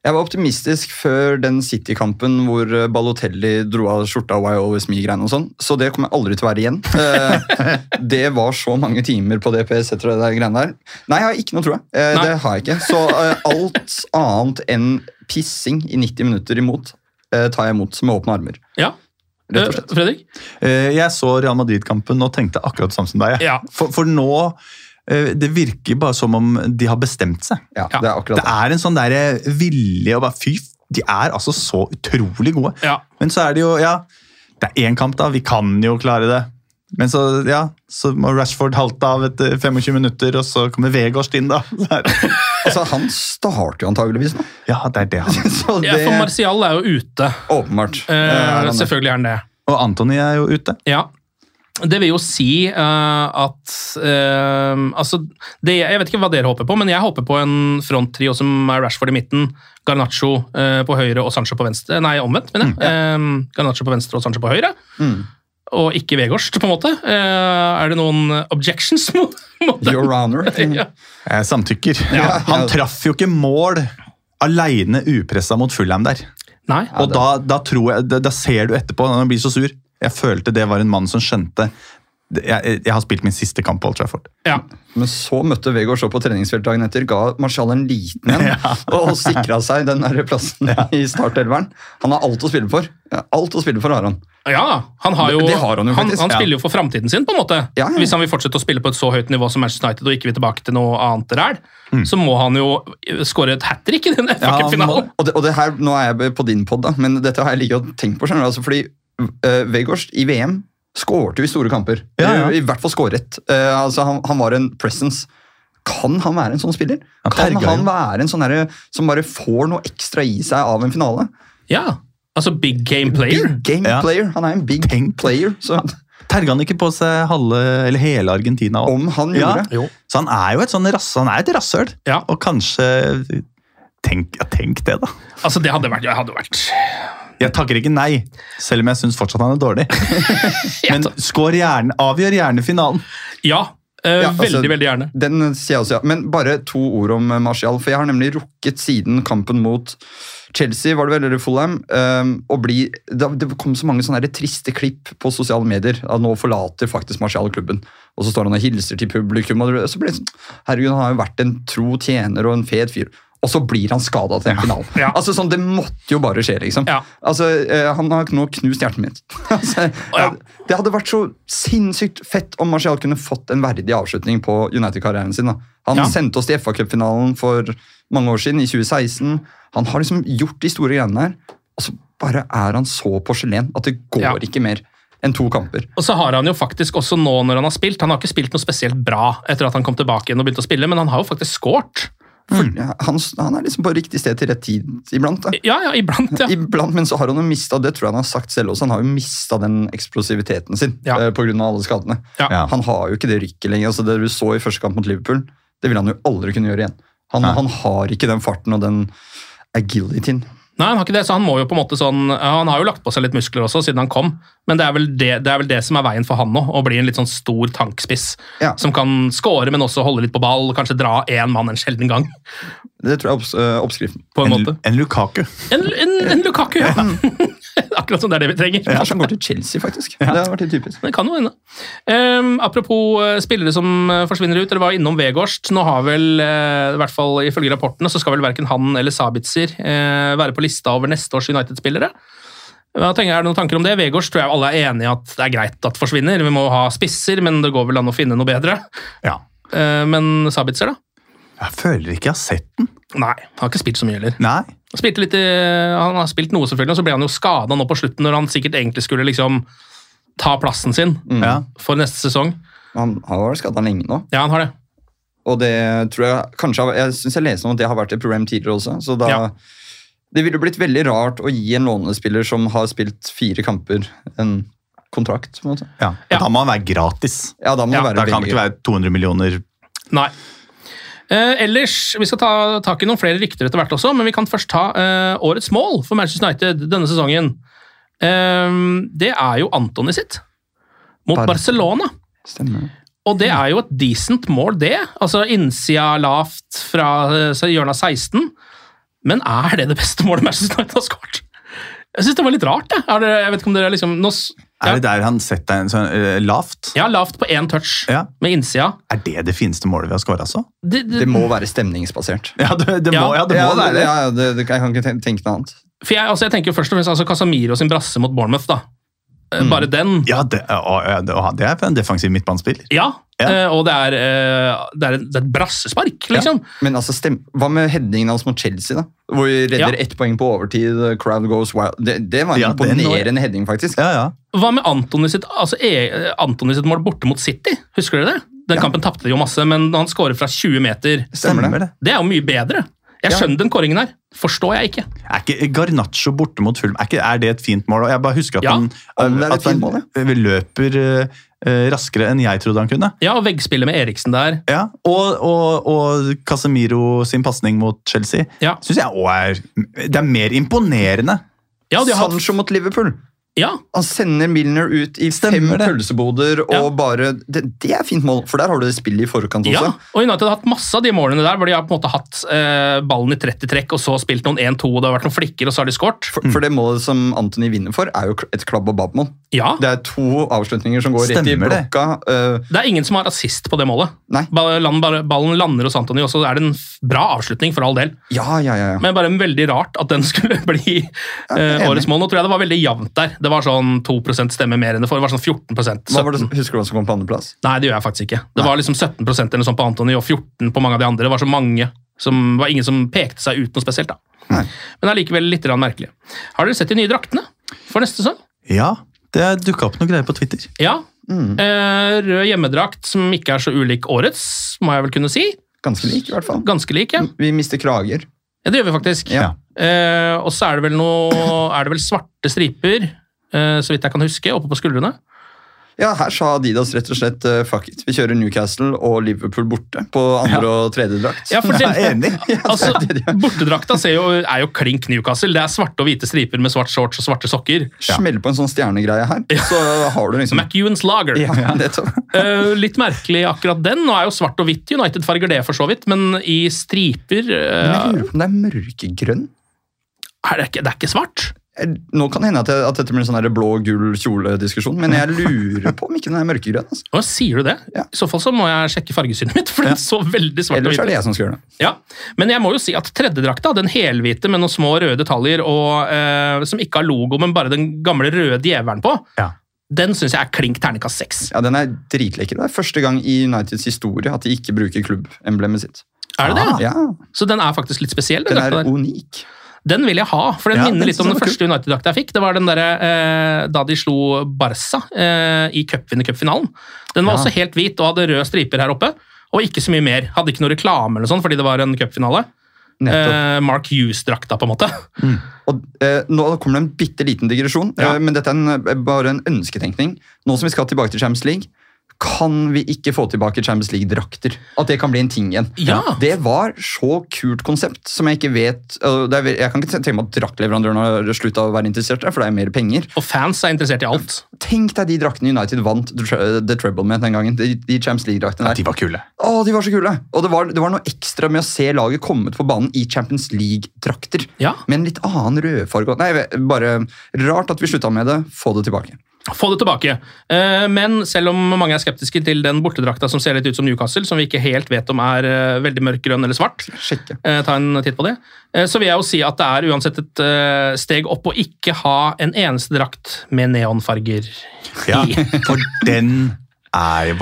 Jeg var optimistisk før den City-kampen hvor eh, Balotelli dro av skjorta Why Always Me-greiene og sånn, så det kommer jeg aldri til å være igjen. Eh, [laughs] det var så mange timer på DPS etter det der greiene der. Nei, jeg har ikke noe, tror jeg. Eh, Nei. det har jeg ikke. Så alt annet enn pissing i 90 minutter imot tar jeg imot med åpne armer. Ja. Rett og slett. Fredrik? Eh, Jeg så Real Madrid-kampen og tenkte akkurat samme som deg. Ja. For, for nå Det virker bare som om de har bestemt seg. Ja, det er akkurat Det er en sånn der vilje og bare Fy, de er altså så utrolig gode. Ja. Men så er det jo Ja, det er én kamp, da. Vi kan jo klare det. Men så, ja, så må Rashford halte av etter 25 minutter, og så kommer Vegårst inn, da. [laughs] Så det- Altså, Han starter jo antageligvis nå. Ja, det er det han [laughs] Så Ja, for Martial er jo ute. Åpenbart. Eh, er selvfølgelig er han det. Og Antony er jo ute. Ja. Det vil jo si uh, at uh, Altså, det, jeg vet ikke hva dere håper på, men jeg håper på en fronttrio som er Rashford i midten, Garnaccio uh, på høyre og Sancho på venstre. Nei, omvendt, mener jeg. Eh, Garnaccio på venstre og Sancho på høyre. Og ikke Vegårst, på en måte. Eh, er det noen objections på mot det? Your honor. [laughs] Ja. Jeg samtykker. Ja. Han traff jo ikke mål aleine upressa mot Fulham der. Nei. Og da, da tror jeg, da, da ser du etterpå, når han blir så sur Jeg følte det var en mann som skjønte Jeg, jeg har spilt min siste kamp på Old Trafford. Ja. Men så møtte Vegårs opp på treningsfeltet dagen etter, ga Marcial en liten en [laughs] og sikra seg den der plassen [laughs] i startelveren. Han har alt å spille for. Alt å spille for har han. Ja, han, har jo, Det- det har han jo han, han spiller jo for framtiden sin, på en måte. Ja, ja. Hvis han vil fortsette å spille på et så høyt nivå som Manchester United og ikke vil tilbake til noe annet ræl, Mm. så må han jo skåre et hat trick i den FA finalen. Må, Og det, og det her, Nå er jeg på din pod, da, men dette har jeg like godt tenkt på. skjønner altså, fordi uh, Vegårst i VM skårte jo i store kamper. Ja, ja. I hvert fall skåret. Uh, altså, han, han var en presence. Kan han være en sånn spiller? Han Kan han jo. være en sånn derre som bare får noe ekstra i seg av en finale? Ja, altså big game player. Big game Ja. player. Han er en big Tenk. player. Så Terga han ikke på seg halve, eller hele Argentina? også? om han gjorde det Jo. Så han er jo et sånn rass, han er et rasshøl. Ja. Og kanskje Tenk, ja, tenk det, da. Altså, det hadde vært, det hadde vært Jeg takker ikke nei, selv om jeg syns fortsatt han er dårlig. [laughs] [laughs] Men skår gjerne, avgjør gjerne finalen. Ja, eh, Ja, altså- veldig, veldig gjerne. Den sier jeg også, ja. Men bare to ord om eh, Martial. For jeg har nemlig rukket siden kampen mot Chelsea, var det vel, eller Fulham, um, å bli Det det kom så mange sånne triste klipp på sosiale medier. At nå forlater faktisk Martial klubben. Og så står han og hilser til publikum. Og så blir det sånn Herregud, han har jo vært en tro tjener og en fet fyr. Og så blir han skada til en finale. [laughs] Ja. Altså sånn, Det måtte jo bare skje, liksom. Ja. Altså, eh, Han har nå knust hjertet mitt. [laughs] altså, Ja. Det hadde vært så sinnssykt fett om Martial kunne fått en verdig avslutning på United-karrieren sin. da. Han sendte oss til FA Cup-finalen for mange år siden, i 2016. Han har liksom gjort de store greiene der, og så bare er han så porselen at det går ikke mer enn to kamper. Og så har han jo faktisk også nå når han har spilt Han har ikke spilt noe spesielt bra etter at han kom tilbake igjen og begynte å spille, men han har jo faktisk scoret. Ja, Han, han er liksom på riktig sted til rett tid iblant. da. Ja, ja, iblant, ja. [laughs] Iblant, Men så har han jo mista det tror jeg han har sagt selv også, han har jo mista den eksplosiviteten sin Ja. eh, på grunn av alle skadene. Ja. Ja. Han har jo ikke det rykket lenger. altså Det du så i første kamp mot Liverpool, det vil han jo aldri kunne gjøre igjen. Han, han har ikke den farten og den agilityen. Nei, han har ikke det, så han må jo på en måte sånn Han har jo lagt på seg litt muskler også, siden han kom, men det er vel det, det, er, vel det som er veien for han nå, å bli en litt sånn stor tankspiss. Ja. Som kan score, men også holde litt på ball, kanskje dra én mann en sjelden gang. Det tror jeg er opps, øh, oppskriften. på en En, måte. en Lukaku. En, en, en Lukaku, ja. [laughs] Akkurat som det er det vi trenger. Kanskje han går til Chelsea, faktisk. Det har vært litt typisk. Det kan jo hende. Um, apropos eh, spillere som eh, forsvinner ut. Dere var innom Vegårst. Nå har vel, uh, i hvert fall ifølge rapportene, så skal vel verken han eller Sabitzer være på lista over neste års United-spillere. Hva tenker, er det noen tanker om det? Vegårs tror jeg alle er enige i at det er greit at forsvinner. Vi må ha spisser, men det går vel an å finne noe bedre. Ja. Men Sabitzer, da? Jeg føler ikke jeg har sett den. Nei, han har ikke spilt så mye heller. Nei. Han, spilte litt, i- han har spilt noe, selvfølgelig, og så ble han jo skada nå på slutten, når han sikkert egentlig skulle liksom ta plassen sin mm. for neste sesong. Han har vært skada lenge nå. Ja, han har det. Og det tror jeg kanskje Jeg synes jeg leste om at det har vært et problem tidligere også. Så da Ja. Det ville blitt veldig rart å gi en lånespiller som har spilt fire kamper, en kontrakt. på en måte. Ja. Ja. Da må han være gratis. Ja, da må Ja, det være Da kan det ikke være 200 millioner. Nei. Eh, ellers, Vi skal ta tak i noen flere rykter etter hvert også, men vi kan først ta eh, årets mål for Manchester United denne sesongen. Eh, det er jo Antony sitt, mot Bar- Barcelona. Stemmer. Og det er jo et decent mål, det. Altså Innsida lavt fra eh, hjørnet av 16. Men er det det beste målet Manchester United har skåret? Jeg syns det var litt rart. Er det, jeg vet ikke om dere liksom nå, Er ja, det der han setter en sånn uh, lavt? ja, lavt på én touch Ja. med innsida. Er det det fineste målet vi har skåra, så? Det, det, Det må være stemningsbasert. Ja, det, det må, ja, det må ja, være det. Ja, ja, det, det, jeg kan ikke tenke noe annet. For jeg, altså, jeg tenker jo først og fremst altså Casamiro sin brasse mot Bournemouth. da. Eh, Bare den. Ja, det, og, og, det, er en defensiv midtbanespiller. Ja, Ja. eh, og det er, eh, det, er, det er et brassespark, liksom. Men altså, stem, hva med headingen hans mot Chelsea, da? Hvor vi redder Ja. ett poeng på overtid, crowd goes wild. Det, det var en Ja, den imponerende heading, faktisk. Ja, ja. Hva med Antony sitt, altså, e, Antony sitt mål borte mot City? Husker dere det? Den kampen tapte de jo masse, men han skårer fra 20 meter. Stemmer det? det. Det er jo mye bedre. Jeg skjønner den kåringen her. Forstår jeg ikke. Er ikke Garnaccio borte mot Fulm, er, ikke, er det et fint mål? Og Jeg bare husker at Ja, han, at han fint mål, løper eh, eh, raskere enn jeg trodde han kunne. Ja, og veggspillet med Eriksen der. Ja, Og, og, og Casemiro sin pasning mot Chelsea Ja, syns jeg òg er Det er mer imponerende. ja, de har, Sancho mot Liverpool. Ja Han sender Milner ut i Stemmer fem det. pølseboder, og Ja. bare det, det er fint mål, for der har du det spillet i forkant også. ja. Og United har hatt masse av de målene der hvor de har på en måte hatt eh, ballen i 30 trekk, og så spilt noen 1-2, og det har vært noen flikker, og så har de skåret. For, for det målet som Anthony vinner for, er jo et klabb og babb-mål. Ja, Det er to avslutninger som går rett i blokka. det. øh, det er ingen som har assist på det målet. Nei. Ballen, ballen lander hos Anthony, og så er det en bra avslutning, for all del. ja, ja, ja. ja. Men bare veldig rart at den [laughs] skulle bli eh, årets mål. Nå tror jeg det var veldig jevnt der. Det var sånn 2% stemme mer enn det for. Det var sånn 14 Hva var det, husker du hva som kom på andreplass? Nei, det gjør jeg faktisk ikke. Det var liksom 17% eller sånn på Antony, og 14 på mange av de andre. Det var så mange som var ingen som pekte seg ut noe spesielt. da. Nei. Men allikevel litt merkelig. Har dere sett de nye draktene for neste sesong? Ja, det dukka opp noen greier på Twitter. Ja. Mm. Eh, rød hjemmedrakt som ikke er så ulik årets, må jeg vel kunne si. Ganske lik, i hvert fall. Ganske lik, ja. Vi mister krager. ja det gjør vi faktisk. Ja. Eh, og så er det vel noe Er det vel svarte striper, så vidt jeg kan huske, oppe på skuldrene. Ja, her sa Adidas rett og slett uh, fuck it. Vi kjører Newcastle og Liverpool borte på andre og tredje drakt. Ja, for det, [laughs] Jeg er enig. [laughs] altså, er ja. Bortedrakta ser jo, er jo klink Newcastle. Det er svarte og hvite striper med svart shorts og svarte sokker. Smell på en sånn stjernegreie her, så har du liksom McEwan's Lager. ja. [laughs] Eh, litt merkelig akkurat den. Nå er jo svart og hvitt United-farger det, for så vidt, men i striper Men eh, jeg lurer på om det er mørkegrønn. er det, ikke, det er ikke svart. Nå kan det hende at, jeg, at dette blir en sånn blå-gull kjole-diskusjon, men jeg lurer på om ikke den er mørkegrønn. Altså. Å, sier du det? Ja. I så fall så må jeg sjekke fargesynet mitt, for den så veldig svart Ellers er det jeg som skal gjøre det. Ja, Men jeg må jo si at tredjedrakta, den helhvite med noen små røde detaljer, og, eh, som ikke har logo, men bare den gamle røde djevelen på, Ja. den syns jeg er klink terningkast seks. Ja, Den er dritlekker. Det er første gang i Uniteds historie at de ikke bruker klubbemblemet sitt. Er det det? Ja, Så den er faktisk litt spesiell. Den, er der. Den vil jeg ha, for den Ja, minner den litt om den første United-drakta jeg fikk. Det var den der, eh, da de slo Barca eh, i cupvinnercupfinalen. Den var Ja. også helt hvit og hadde røde striper her oppe, og ikke så mye mer. Hadde ikke noe reklame eller sånn, fordi det var en cupfinale. Eh, Mark Hughes-drakta, på en måte. Og eh, Nå kommer det en bitte liten digresjon, Ja. eh, men dette er en, eh, bare en ønsketenkning. Nå som vi skal tilbake til Champions League, kan vi ikke få tilbake Champions League-drakter? At det kan bli en ting igjen. Ja. Det var så kult konsept som jeg ikke vet øh, er, Jeg kan ikke tenke meg at draktleverandøren har slutta å være interessert for det er mer penger. Og fans er interessert i alt. Tenk deg de draktene United vant The Trouble Treble med den gangen. De, de Champions League-draktene der. Ja, de var kule. Å, de var så kule! Og det var, det var noe ekstra med å se laget komme ut på banen i Champions League-drakter. Ja. Med en litt annen rødfarge. Nei, bare rart at vi slutta med det. Få det tilbake. Få det tilbake. Eh, Men selv om mange er skeptiske til den bortedrakta som ser litt ut som Newcastle, som vi ikke helt vet om er veldig mørk grønn eller svart, Sjekke. eh, ta en titt på det, eh, så vil jeg jo si at det er uansett et eh, steg opp å ikke ha en eneste drakt med neonfarger Ja, i. for den jeg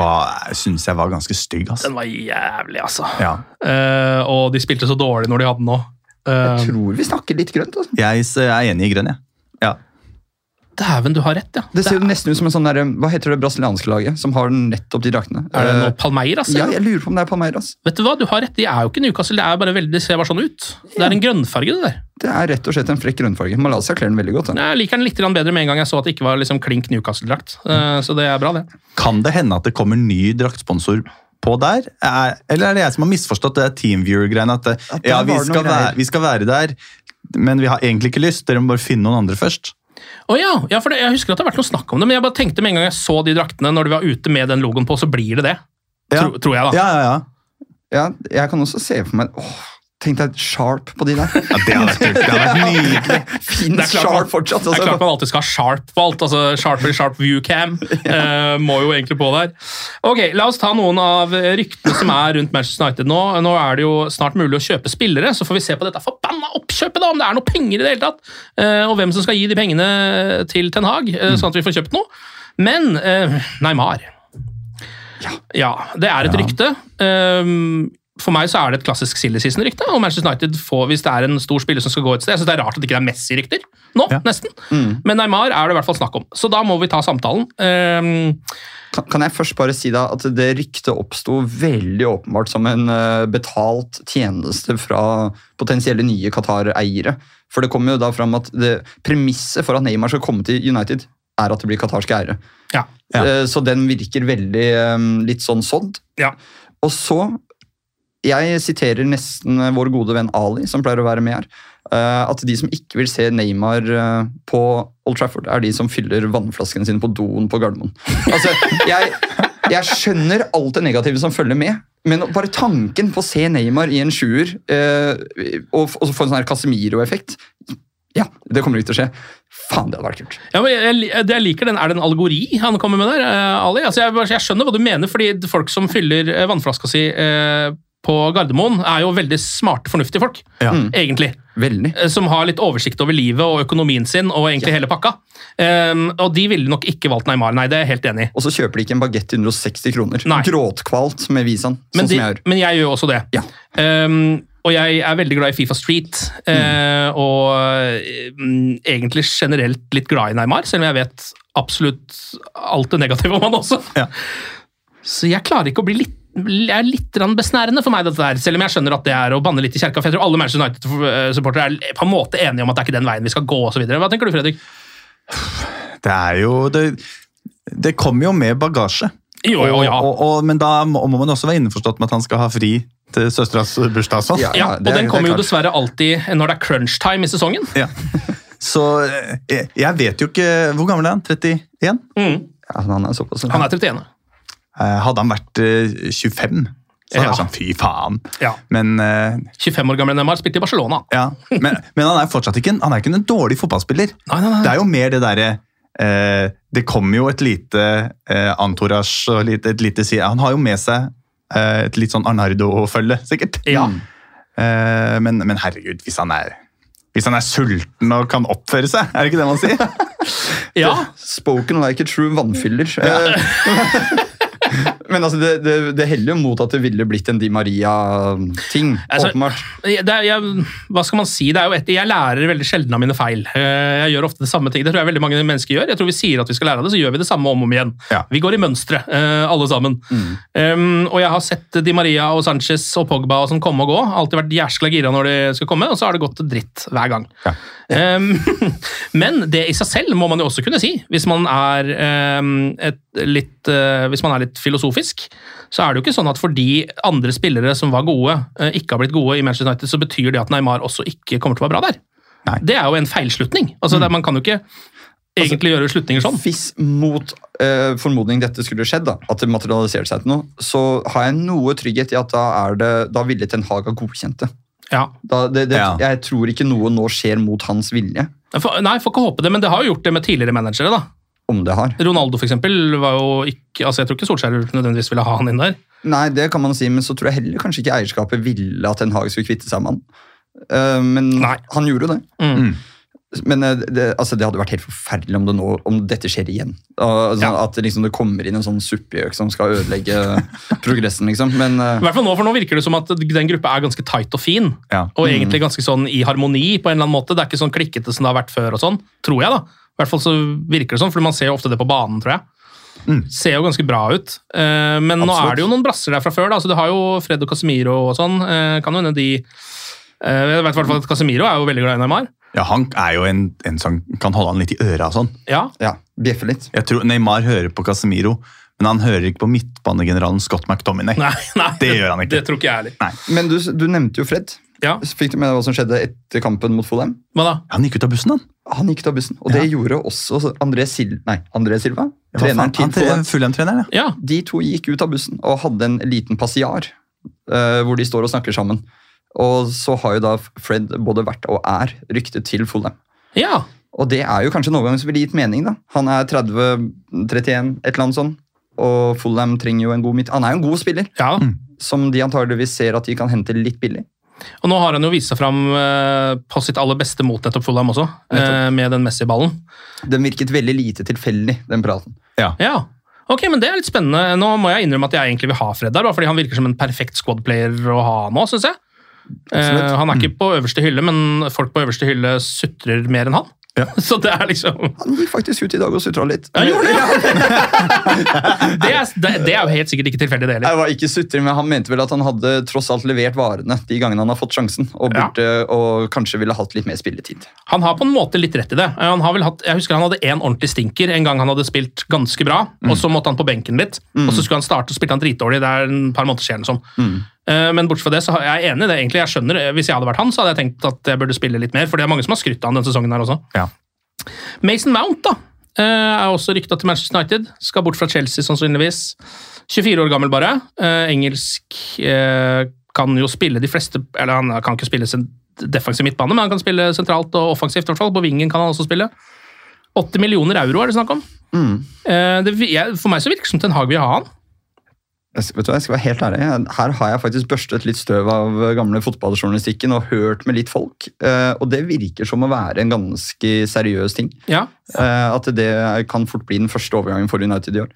syns jeg var ganske stygg. Altså. Den var jævlig, altså. Ja. Uh, og de spilte så dårlig når de hadde den òg. Jeg tror vi snakker litt grønt. altså. Jeg er enig i grønn, jeg. Ja. Dæven, du har rett, ja. Det ser jo nesten ut som en sånn der, Hva heter det brasilianske laget som har nettopp de draktene? Er det Eh, noe Palmeiras? Ja, jeg lurer på om det er Palmeiras. Vet du hva, du har rett. De er jo ikke Newcastle, det er bare veldig, det ser bare sånn ut. Det er en grønnfarge, det der. Det er rett og slett en frekk grønnfarge. Malaysia kler den veldig godt. Da. Jeg liker den litt bedre med en gang jeg så at det ikke var liksom klink Newcastle-drakt. Eh, Så det er bra, det. Kan det hende at det kommer ny draktsponsor på der? Er, eller er det jeg som har misforstått det Teamviewer-greiene? At, det- At ja, vi skal, være, vi skal være der, men vi har egentlig ikke lyst. Dere må bare finne noen andre først. Å ja, ja, for det, jeg husker at det har vært noe snakk om det, men jeg bare tenkte med en gang jeg så de draktene når de var ute med den logoen på, så blir det det. Ja. Tro, tror jeg, da. Ja, ja, ja. Ja, jeg kan også se for meg åh, Tenk deg sharp på de der. ja det hadde vært. Det hadde vært nydelig. Fin [laughs] Det klart sharp fortsatt. Det er Altså. klart man alltid skal ha sharp på alt. altså Sharp eller sharp viewcam [laughs] eh, må jo egentlig på der. Ok, La oss ta noen av ryktene som er rundt Manchester United nå. Nå er det jo snart mulig å kjøpe spillere, så får vi se på dette forbanna oppkjøpet, da, om det er noe penger i det hele tatt. Uh, og hvem som skal gi de pengene til Ten Hag, uh, sånn at vi får kjøpt noe. Men Neymar Ja. det er et rykte. Um, for meg så er det et klassisk silly season-rykte. og Manchester United får, Hvis det er en stor spiller som skal gå et sted Jeg synes Det er rart at det ikke er Messi-rykter nå, Ja. nesten. Men Neymar er det i hvert fall snakk om. Så da må vi ta samtalen. Um, Kan, kan jeg først bare si da at det ryktet oppsto veldig åpenbart som en uh, betalt tjeneste fra potensielle nye Qatar-eiere. For det kommer jo da fram at det, premisset for at Neymar skal komme til United, er at det blir qatarske eiere. ja. Ja. Uh, Så den virker veldig um, litt sånn sådd. Ja. Og så Jeg siterer nesten vår gode venn Ali, som pleier å være med her. eh, At de som ikke vil se Neymar eh, på Old Trafford, er de som fyller vannflaskene sine på doen på Gardermoen. Altså, jeg, jeg skjønner alt det negative som følger med, men bare tanken på å se Neymar i en sjuer eh, og, få en sånn Casemiro-effekt Ja, det kommer ikke til å skje. Faen, det hadde vært kult. Ja, men jeg, jeg, liker den, Er det en allegori han kommer med der, Ali? Altså, jeg, jeg skjønner hva du mener, fordi folk som fyller vannflaska si eh, på Gardermoen, er jo veldig smarte, fornuftige folk. Ja. Egentlig. Veldig. Eh, Som har litt oversikt over livet og økonomien sin og egentlig hele pakka. Um, og de ville nok ikke valgt Neymar, nei, det er jeg helt enig i. Og så kjøper de ikke en bagett til 160 kroner. Nei. Gråtkvalt med visaen, Men, sånn de, som jeg gjør. men jeg gjør også det. Ja. Um, og jeg er veldig glad i Fifa Street, eh, og mm, egentlig generelt litt glad i Neymar, selv om jeg vet absolutt alt det negative om han også. Ja. Så jeg klarer ikke å bli litt er litt besnærende for meg, dette der, selv om jeg skjønner at det er å banne litt i kjerka. For jeg tror alle Manchester United-supportere er på en måte enige om at det er ikke den veien vi skal gå. Og så videre. Hva tenker du, Fredrik? Det er jo Det, det kommer jo med bagasje. Jo, jo, ja. Og, og, og, men da må, må man også være innforstått med at han skal ha fri til søsteras bursdag sånn. Ja. ja, og den er kommer jo dessverre alltid når det er crunch time i sesongen. Ja. Så eh, jeg, jeg vet jo ikke Hvor gammel er han? 31? Mm. Ja, han er såpass. Han er 31. Eh, Hadde han vært eh, 25, så hadde Ja. jeg sånn fy faen. Ja. Men, uh, 25 år gamle Neymar spilte i Barcelona. ja. men, men han er fortsatt ikke en, han er ikke en dårlig fotballspiller. [laughs] Nei, nei, nei. Det er jo mer det derre uh, Det kommer jo et lite uh, antorasj og et lite side. Han har jo med seg uh, et litt sånn Arnardo-følge, sikkert. Ja. Eh, men, men herregud, hvis han er hvis han er sulten og kan oppføre seg, er det ikke det man sier? [laughs] ja. Spoken like a true vannfyller. Eh, [laughs] [laughs] Men altså, det, det, det heller jo mot at det ville blitt en Di Maria-ting. Altså, åpenbart. Er, jeg, hva skal man si? Det er jo et, jeg lærer veldig sjelden av mine feil. Eh, Jeg gjør ofte det samme ting. Det tror jeg veldig mange mennesker gjør. Jeg tror Vi sier at vi skal lære av det, så gjør vi det samme om og om igjen. Ja. Vi går i mønstre, eh, alle sammen. Um, og jeg har sett Di Maria og Sanchez og Pogba og sånn komme og gå. Alltid vært jæskla gira når de skal komme, og så har det gått dritt hver gang. Ja. Um, [laughs] men det i seg selv må man jo også kunne si, hvis man er, um, et litt, uh, hvis man er litt filosofisk. Så er det jo ikke sånn at fordi andre spillere som var gode, uh, ikke har blitt gode i Manchester United, så betyr det at Neymar også ikke kommer til å være bra der. Nei. Det er jo en feilslutning. Altså, mm. man kan jo ikke egentlig gjøre slutninger sånn. Hvis mot uh, formodning dette skulle skjedd, da, at det materialiserte seg til noe, så har jeg noe trygghet i at da, er det, da ville Ten Hag ha godkjent det. Ja. Da, det, det Ja. Jeg tror ikke noe nå skjer mot hans vilje, For, nei, får ikke håpe det, men det har jo gjort det med tidligere managere. da. om det har. Ronaldo for eksempel, var jo ikke altså Jeg tror ikke Solskjær nødvendigvis ville ha han inn der. Nei, det kan man si, men så tror jeg heller kanskje ikke eierskapet ville at Den Hag skulle kvitte seg med han. Uh, men Nei. han gjorde det. Mm. Men eh, det, altså, det hadde vært helt forferdelig om, det nå, om dette skjer igjen. Altså, Ja. At liksom, det kommer inn en sånn suppegjøk som skal ødelegge [laughs] progressen, liksom. Men I eh, hvert fall nå, for nå virker det som at den gruppa er ganske tight og fin. Ja. Og egentlig ganske sånn i harmoni på en eller annen måte. Det er ikke sånn klikkete som det har vært før, og sånn, tror jeg. da. I hvert fall så virker det sånn, for man ser jo ofte det på banen, tror jeg. Mm. Ser jo ganske bra ut. Eh, men nå er det jo noen brasser der fra før. da, så Du har jo Fred og Casemiro og sånn. Kan jo hende de Jeg vet i hvert fall at Casemiro er jo veldig glad i Neymar. Ja, Han er jo en, en som kan holde han litt i øra og sånn. Ja, Ja, Bjeffe litt. Jeg tror Neymar hører på Casemiro, men han hører ikke på midtbanegeneralen Scott McTominay. Nei, nei, Det gjør han ikke. Det tror ikke jeg heller. Men du, du nevnte jo Fred. Ja, Fikk du med deg hva som skjedde etter kampen mot Fulham? Hva da? Han gikk ut av bussen, han. Han gikk ut av bussen, og det gjorde også André, Sil nei, André Silva. Ja, treneren til Fulham. Fulham-treneren, ja. Ja, De to gikk ut av bussen og hadde en liten passiar uh, hvor de står og snakker sammen. Og så har jo da Fred både vært og er ryktet til Fulham. ja. Og det er jo kanskje en overgang som ville gitt mening. da. Han er 30-31, et eller annet sånt. Og Fulham trenger jo en god midt... Han er jo en god spiller, ja. som de antageligvis ser at de kan hente litt billig. Og nå har han jo vist seg fram eh, på sitt aller beste mot nettopp Fulham også, nettopp. med den Messi-ballen. Den virket veldig lite tilfeldig, den praten. Ja. Ok, men Det er litt spennende. Nå må jeg innrømme at jeg egentlig vil ha Fred der, bare fordi han virker som en perfekt squad-player å ha nå, syns jeg. Eh, Absolutt. han er ikke på øverste hylle, men folk på øverste hylle sutrer mer enn han. Ja. [laughs] Så det er liksom Han gikk faktisk ut i dag og sutra litt. Ja, gjorde det, [laughs] er, det, det er jo helt sikkert ikke tilfeldig, det heller. Jeg var ikke sutring, men Han mente vel at han hadde tross alt levert varene de gangene han har fått sjansen, og, Ja. og kanskje ville hatt litt mer spilletid. Han har på en måte litt rett i det. Eh, Han har vel hatt, jeg husker han hadde én ordentlig stinker en gang han hadde spilt ganske bra, og så måtte han på benken litt. Og så skulle han starte og spilte han dritdårlig. Det er en par måneder siden. Sånn. Eh, Men bortsett fra det, så er jeg enig i det. egentlig. Jeg skjønner, eh, Hvis jeg hadde vært han, så hadde jeg tenkt at jeg burde spille litt mer. For det er mange som har skrytt av han denne sesongen her også. Ja. Mason Mount da, eh, er også rykta til Manchester United. Skal bort fra Chelsea, sannsynligvis. 24 år gammel bare. Eh, Engelsk eh, kan jo spille de fleste Eller han kan ikke spille defensiv midtbane, men han kan spille sentralt og offensivt. i hvert fall. På vingen kan han også spille. 80 millioner euro er det snakk om. Mm. Det, for meg så virker det som Ten Hag vil ha han. Vet du hva, jeg skal være helt ærlig. Her har jeg faktisk børstet litt støv av gamle fotballjournalistikken og hørt med litt folk. eh, Og det virker som å være en ganske seriøs ting. Ja, Eh, At det kan fort bli den første overgangen for United i år.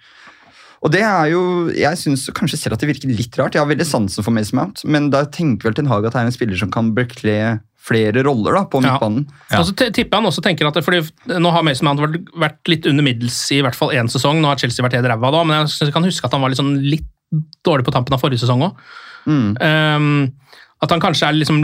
Og det er jo, Jeg syns kanskje selv at det virker litt rart. Jeg har veldig sansen for Mason Mount, men da tenker vel Ten Hag at det er en spiller som kan bekle flere roller da, på midtbanen. Ja. Og så tipper han også tenker at det, fordi Nå har Mason Mount vært, vært litt under middels i hvert fall én sesong. Nå har Chelsea vært helt ræva da, men jeg synes jeg kan huske at han var litt, sånn litt dårlig på tampen av forrige sesong òg. Mm. at han kanskje er liksom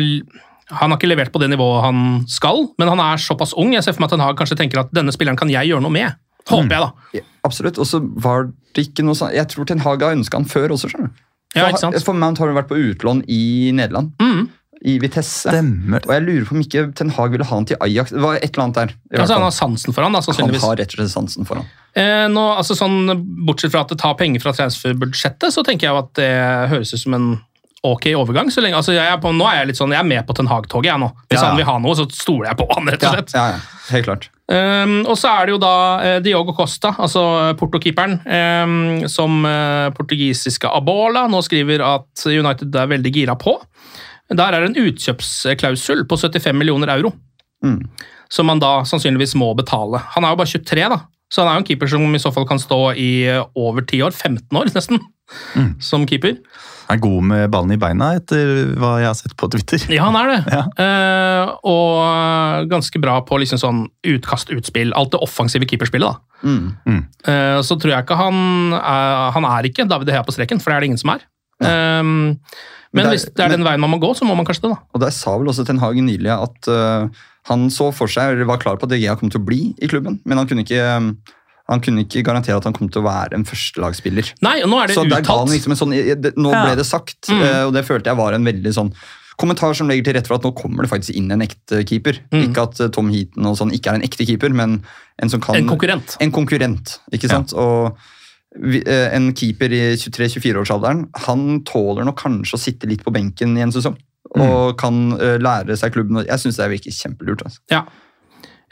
Han har ikke levert på det nivået han skal, men han er såpass ung. Jeg ser for meg at Ten Hag kanskje tenker at denne spilleren kan jeg gjøre noe med. Håper jeg, da. Ja, absolutt. Og så var det ikke noe sånn Jeg tror Ten Hag har ønska han før også, skjønner du. Ja, For- ikke sant? For Mount har jo vært på utlån i Nederland. Mm. I Vitesse. Stemmer. Og jeg lurer på om ikke Ten Hag ville ha han til Ajax. Det var et eller annet der. Altså, han har sansen for han, da, han har rett og slett sansen for han. Eh, nå, altså sånn, bortsett fra at det tar penger fra transferbudsjettet, så tenker jeg at det høres ut som en ok overgang. Så lenge, altså jeg er på, nå er jeg litt sånn, jeg er med på Ten Hag-toget. jeg nå. Hvis Ja. han vil ha noe, så stoler jeg på han, rett og slett. Ja, ja, helt klart. Um, og så er det jo da uh, Diogo Costa, altså Porto-keeperen, um, som uh, portugisiske Abola nå skriver at United er veldig gira på. Der er det en utkjøpsklausul på 75 millioner euro, Mm. som man da sannsynligvis må betale. Han er jo bare 23, da, så han er jo en keeper som i så fall kan stå i eh, over 10 år, 15 år nesten, som keeper. Er god med ballen i beina, etter hva jeg har sett på Twitter. Ja, han er det. Ja. Eh, og ganske bra på liksom sånn utkast-utspill. Alt det offensive keeperspillet. da. Mm. Eh, så tror jeg ikke han er, han er ikke David Hea på streken, for det er det ingen som er. Um, men hvis det er den veien man må gå, så må man kanskje det, da. Og der sa vel også Ten Hag nylig at uh, han så for seg, eller var klar på at De Gea kom til å bli i klubben, men han kunne ikke, um, han kunne ikke garantere at han kom til å være en førstelagsspiller. Nei, og nå er det Så uttalt. liksom en sånn, Nå Ja. ble det sagt, Mm. øh, og det følte jeg var en veldig sånn kommentar som legger til rette for at nå kommer det faktisk inn en ekte keeper. Mm. Ikke at Tom Heaton og sånn ikke er en ekte keeper, men en som kan En konkurrent. En konkurrent, ikke sant? Og vi, eh, en keeper i 23-24-årsalderen, han tåler nok kanskje å sitte litt på benken i en sesong. Og kan eh, lære seg klubben. Jeg syns det virker kjempelurt. Altså. Ja.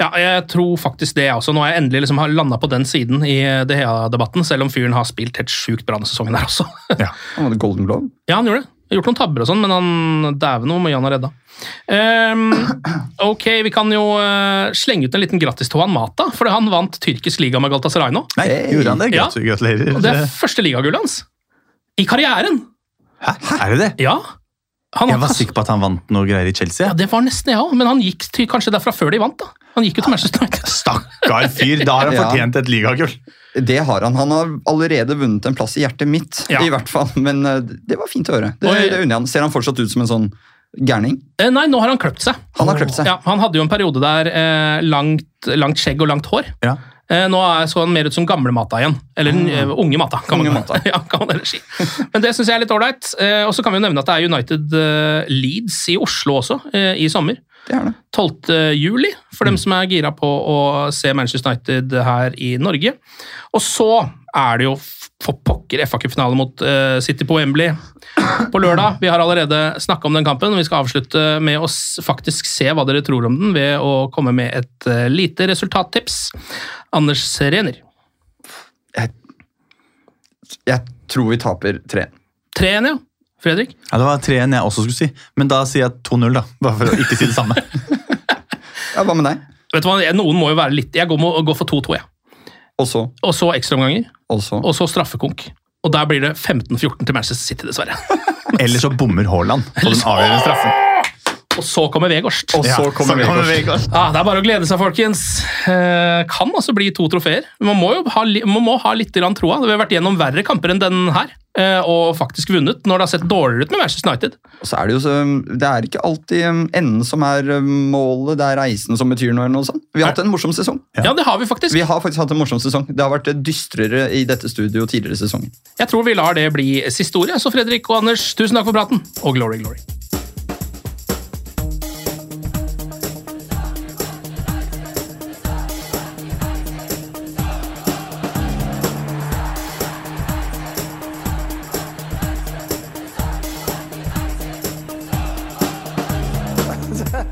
ja, jeg tror faktisk det, jeg også. Nå har jeg endelig liksom landa på den siden i Dehea-debatten, selv om fyren har spilt helt sjukt bra denne sesongen der også. [laughs] Han hadde Golden Glove. Ja, han gjorde det. Har Gjort noen tabber og sånn, men han dæven hvor mye han har redda. Um, [clears throat] ok, vi kan jo uh, slenge ut en liten grattis til Juan Mata, for han vant tyrkisk liga med Galatasaray nå. Nei, gjorde han det? Ja. Gratu- Gratulerer. Og det er første ligagullet hans. I karrieren! Hæ? Er det det? Ja. Han Jeg var sikker på at han vant noe greier i Chelsea. Ja, Det var nesten jeg ja, men han gikk til, kanskje derfra før de vant. da. Han gikk jo til Manchester United. Stakkar fyr! Da har han [laughs] fortjent et ligagull. Det har han. Han har allerede vunnet en plass i hjertet mitt, Ja. i hvert fall. Men eh, det var fint å høre. Det, det unner han. Ser han fortsatt ut som en sånn gærning? Eh, Nei, nå har han kløpt seg. Han har kløpt seg. Ja, han hadde jo en periode der eh, langt, langt skjegg og langt hår. Ja. Eh, nå er, så han mer ut som gamle Mata igjen. Eller mm. unge Mata, kan Unge man, Mata. [laughs] ja, kan man si. Men det syns jeg er litt ålreit. Eh, og så kan vi jo nevne at det er United Leeds i Oslo også, i sommer. Det er det. 12. juli, for dem som er gira på å se Manchester United her i Norge. Og så er det jo for pokker FA-cupfinale mot eh, City på Wembley på lørdag. Vi har allerede snakka om den kampen, og vi skal avslutte med å faktisk se hva dere tror om den ved å komme med et eh, lite resultattips. Anders Rener. Jeg, jeg tror vi taper 3. 3-1, ja. Fredrik? Ja, Det var 3-1 jeg også skulle si, men da sier jeg 2-0, da. Bare for å ikke si det samme. [laughs] Ja, hva med deg? Vet du hva, Noen må jo være litt Jeg går, må går for 2-2, jeg. Og så? Og så ekstraomganger, Og så? straffekonk. Og der blir det 15-14 til Manchester City, dessverre. [laughs] Eller så bommer Haaland på den avgjørende straffen. Og så kommer Vegårst. Og så Ja, kommer Vegårst. Ja, det er bare å glede seg, folkens. Eh, kan altså bli to trofeer. Man må jo ha, li- man må ha litt troa. Vi har vært gjennom verre kamper enn den her, og faktisk vunnet når det har sett dårligere ut med Manchester United. Så er det jo så, det er ikke alltid um, enden som er um, målet, det er reisen som betyr noe. eller noe sånt. Vi har hatt en morsom sesong. Ja, det har vi faktisk. Vi har faktisk hatt en morsom sesong. Det har vært dystrere i dette studio tidligere i sesongen. Jeg tror vi lar det bli siste ordet. Så Fredrik og Anders, tusen takk for praten, og glory, glory.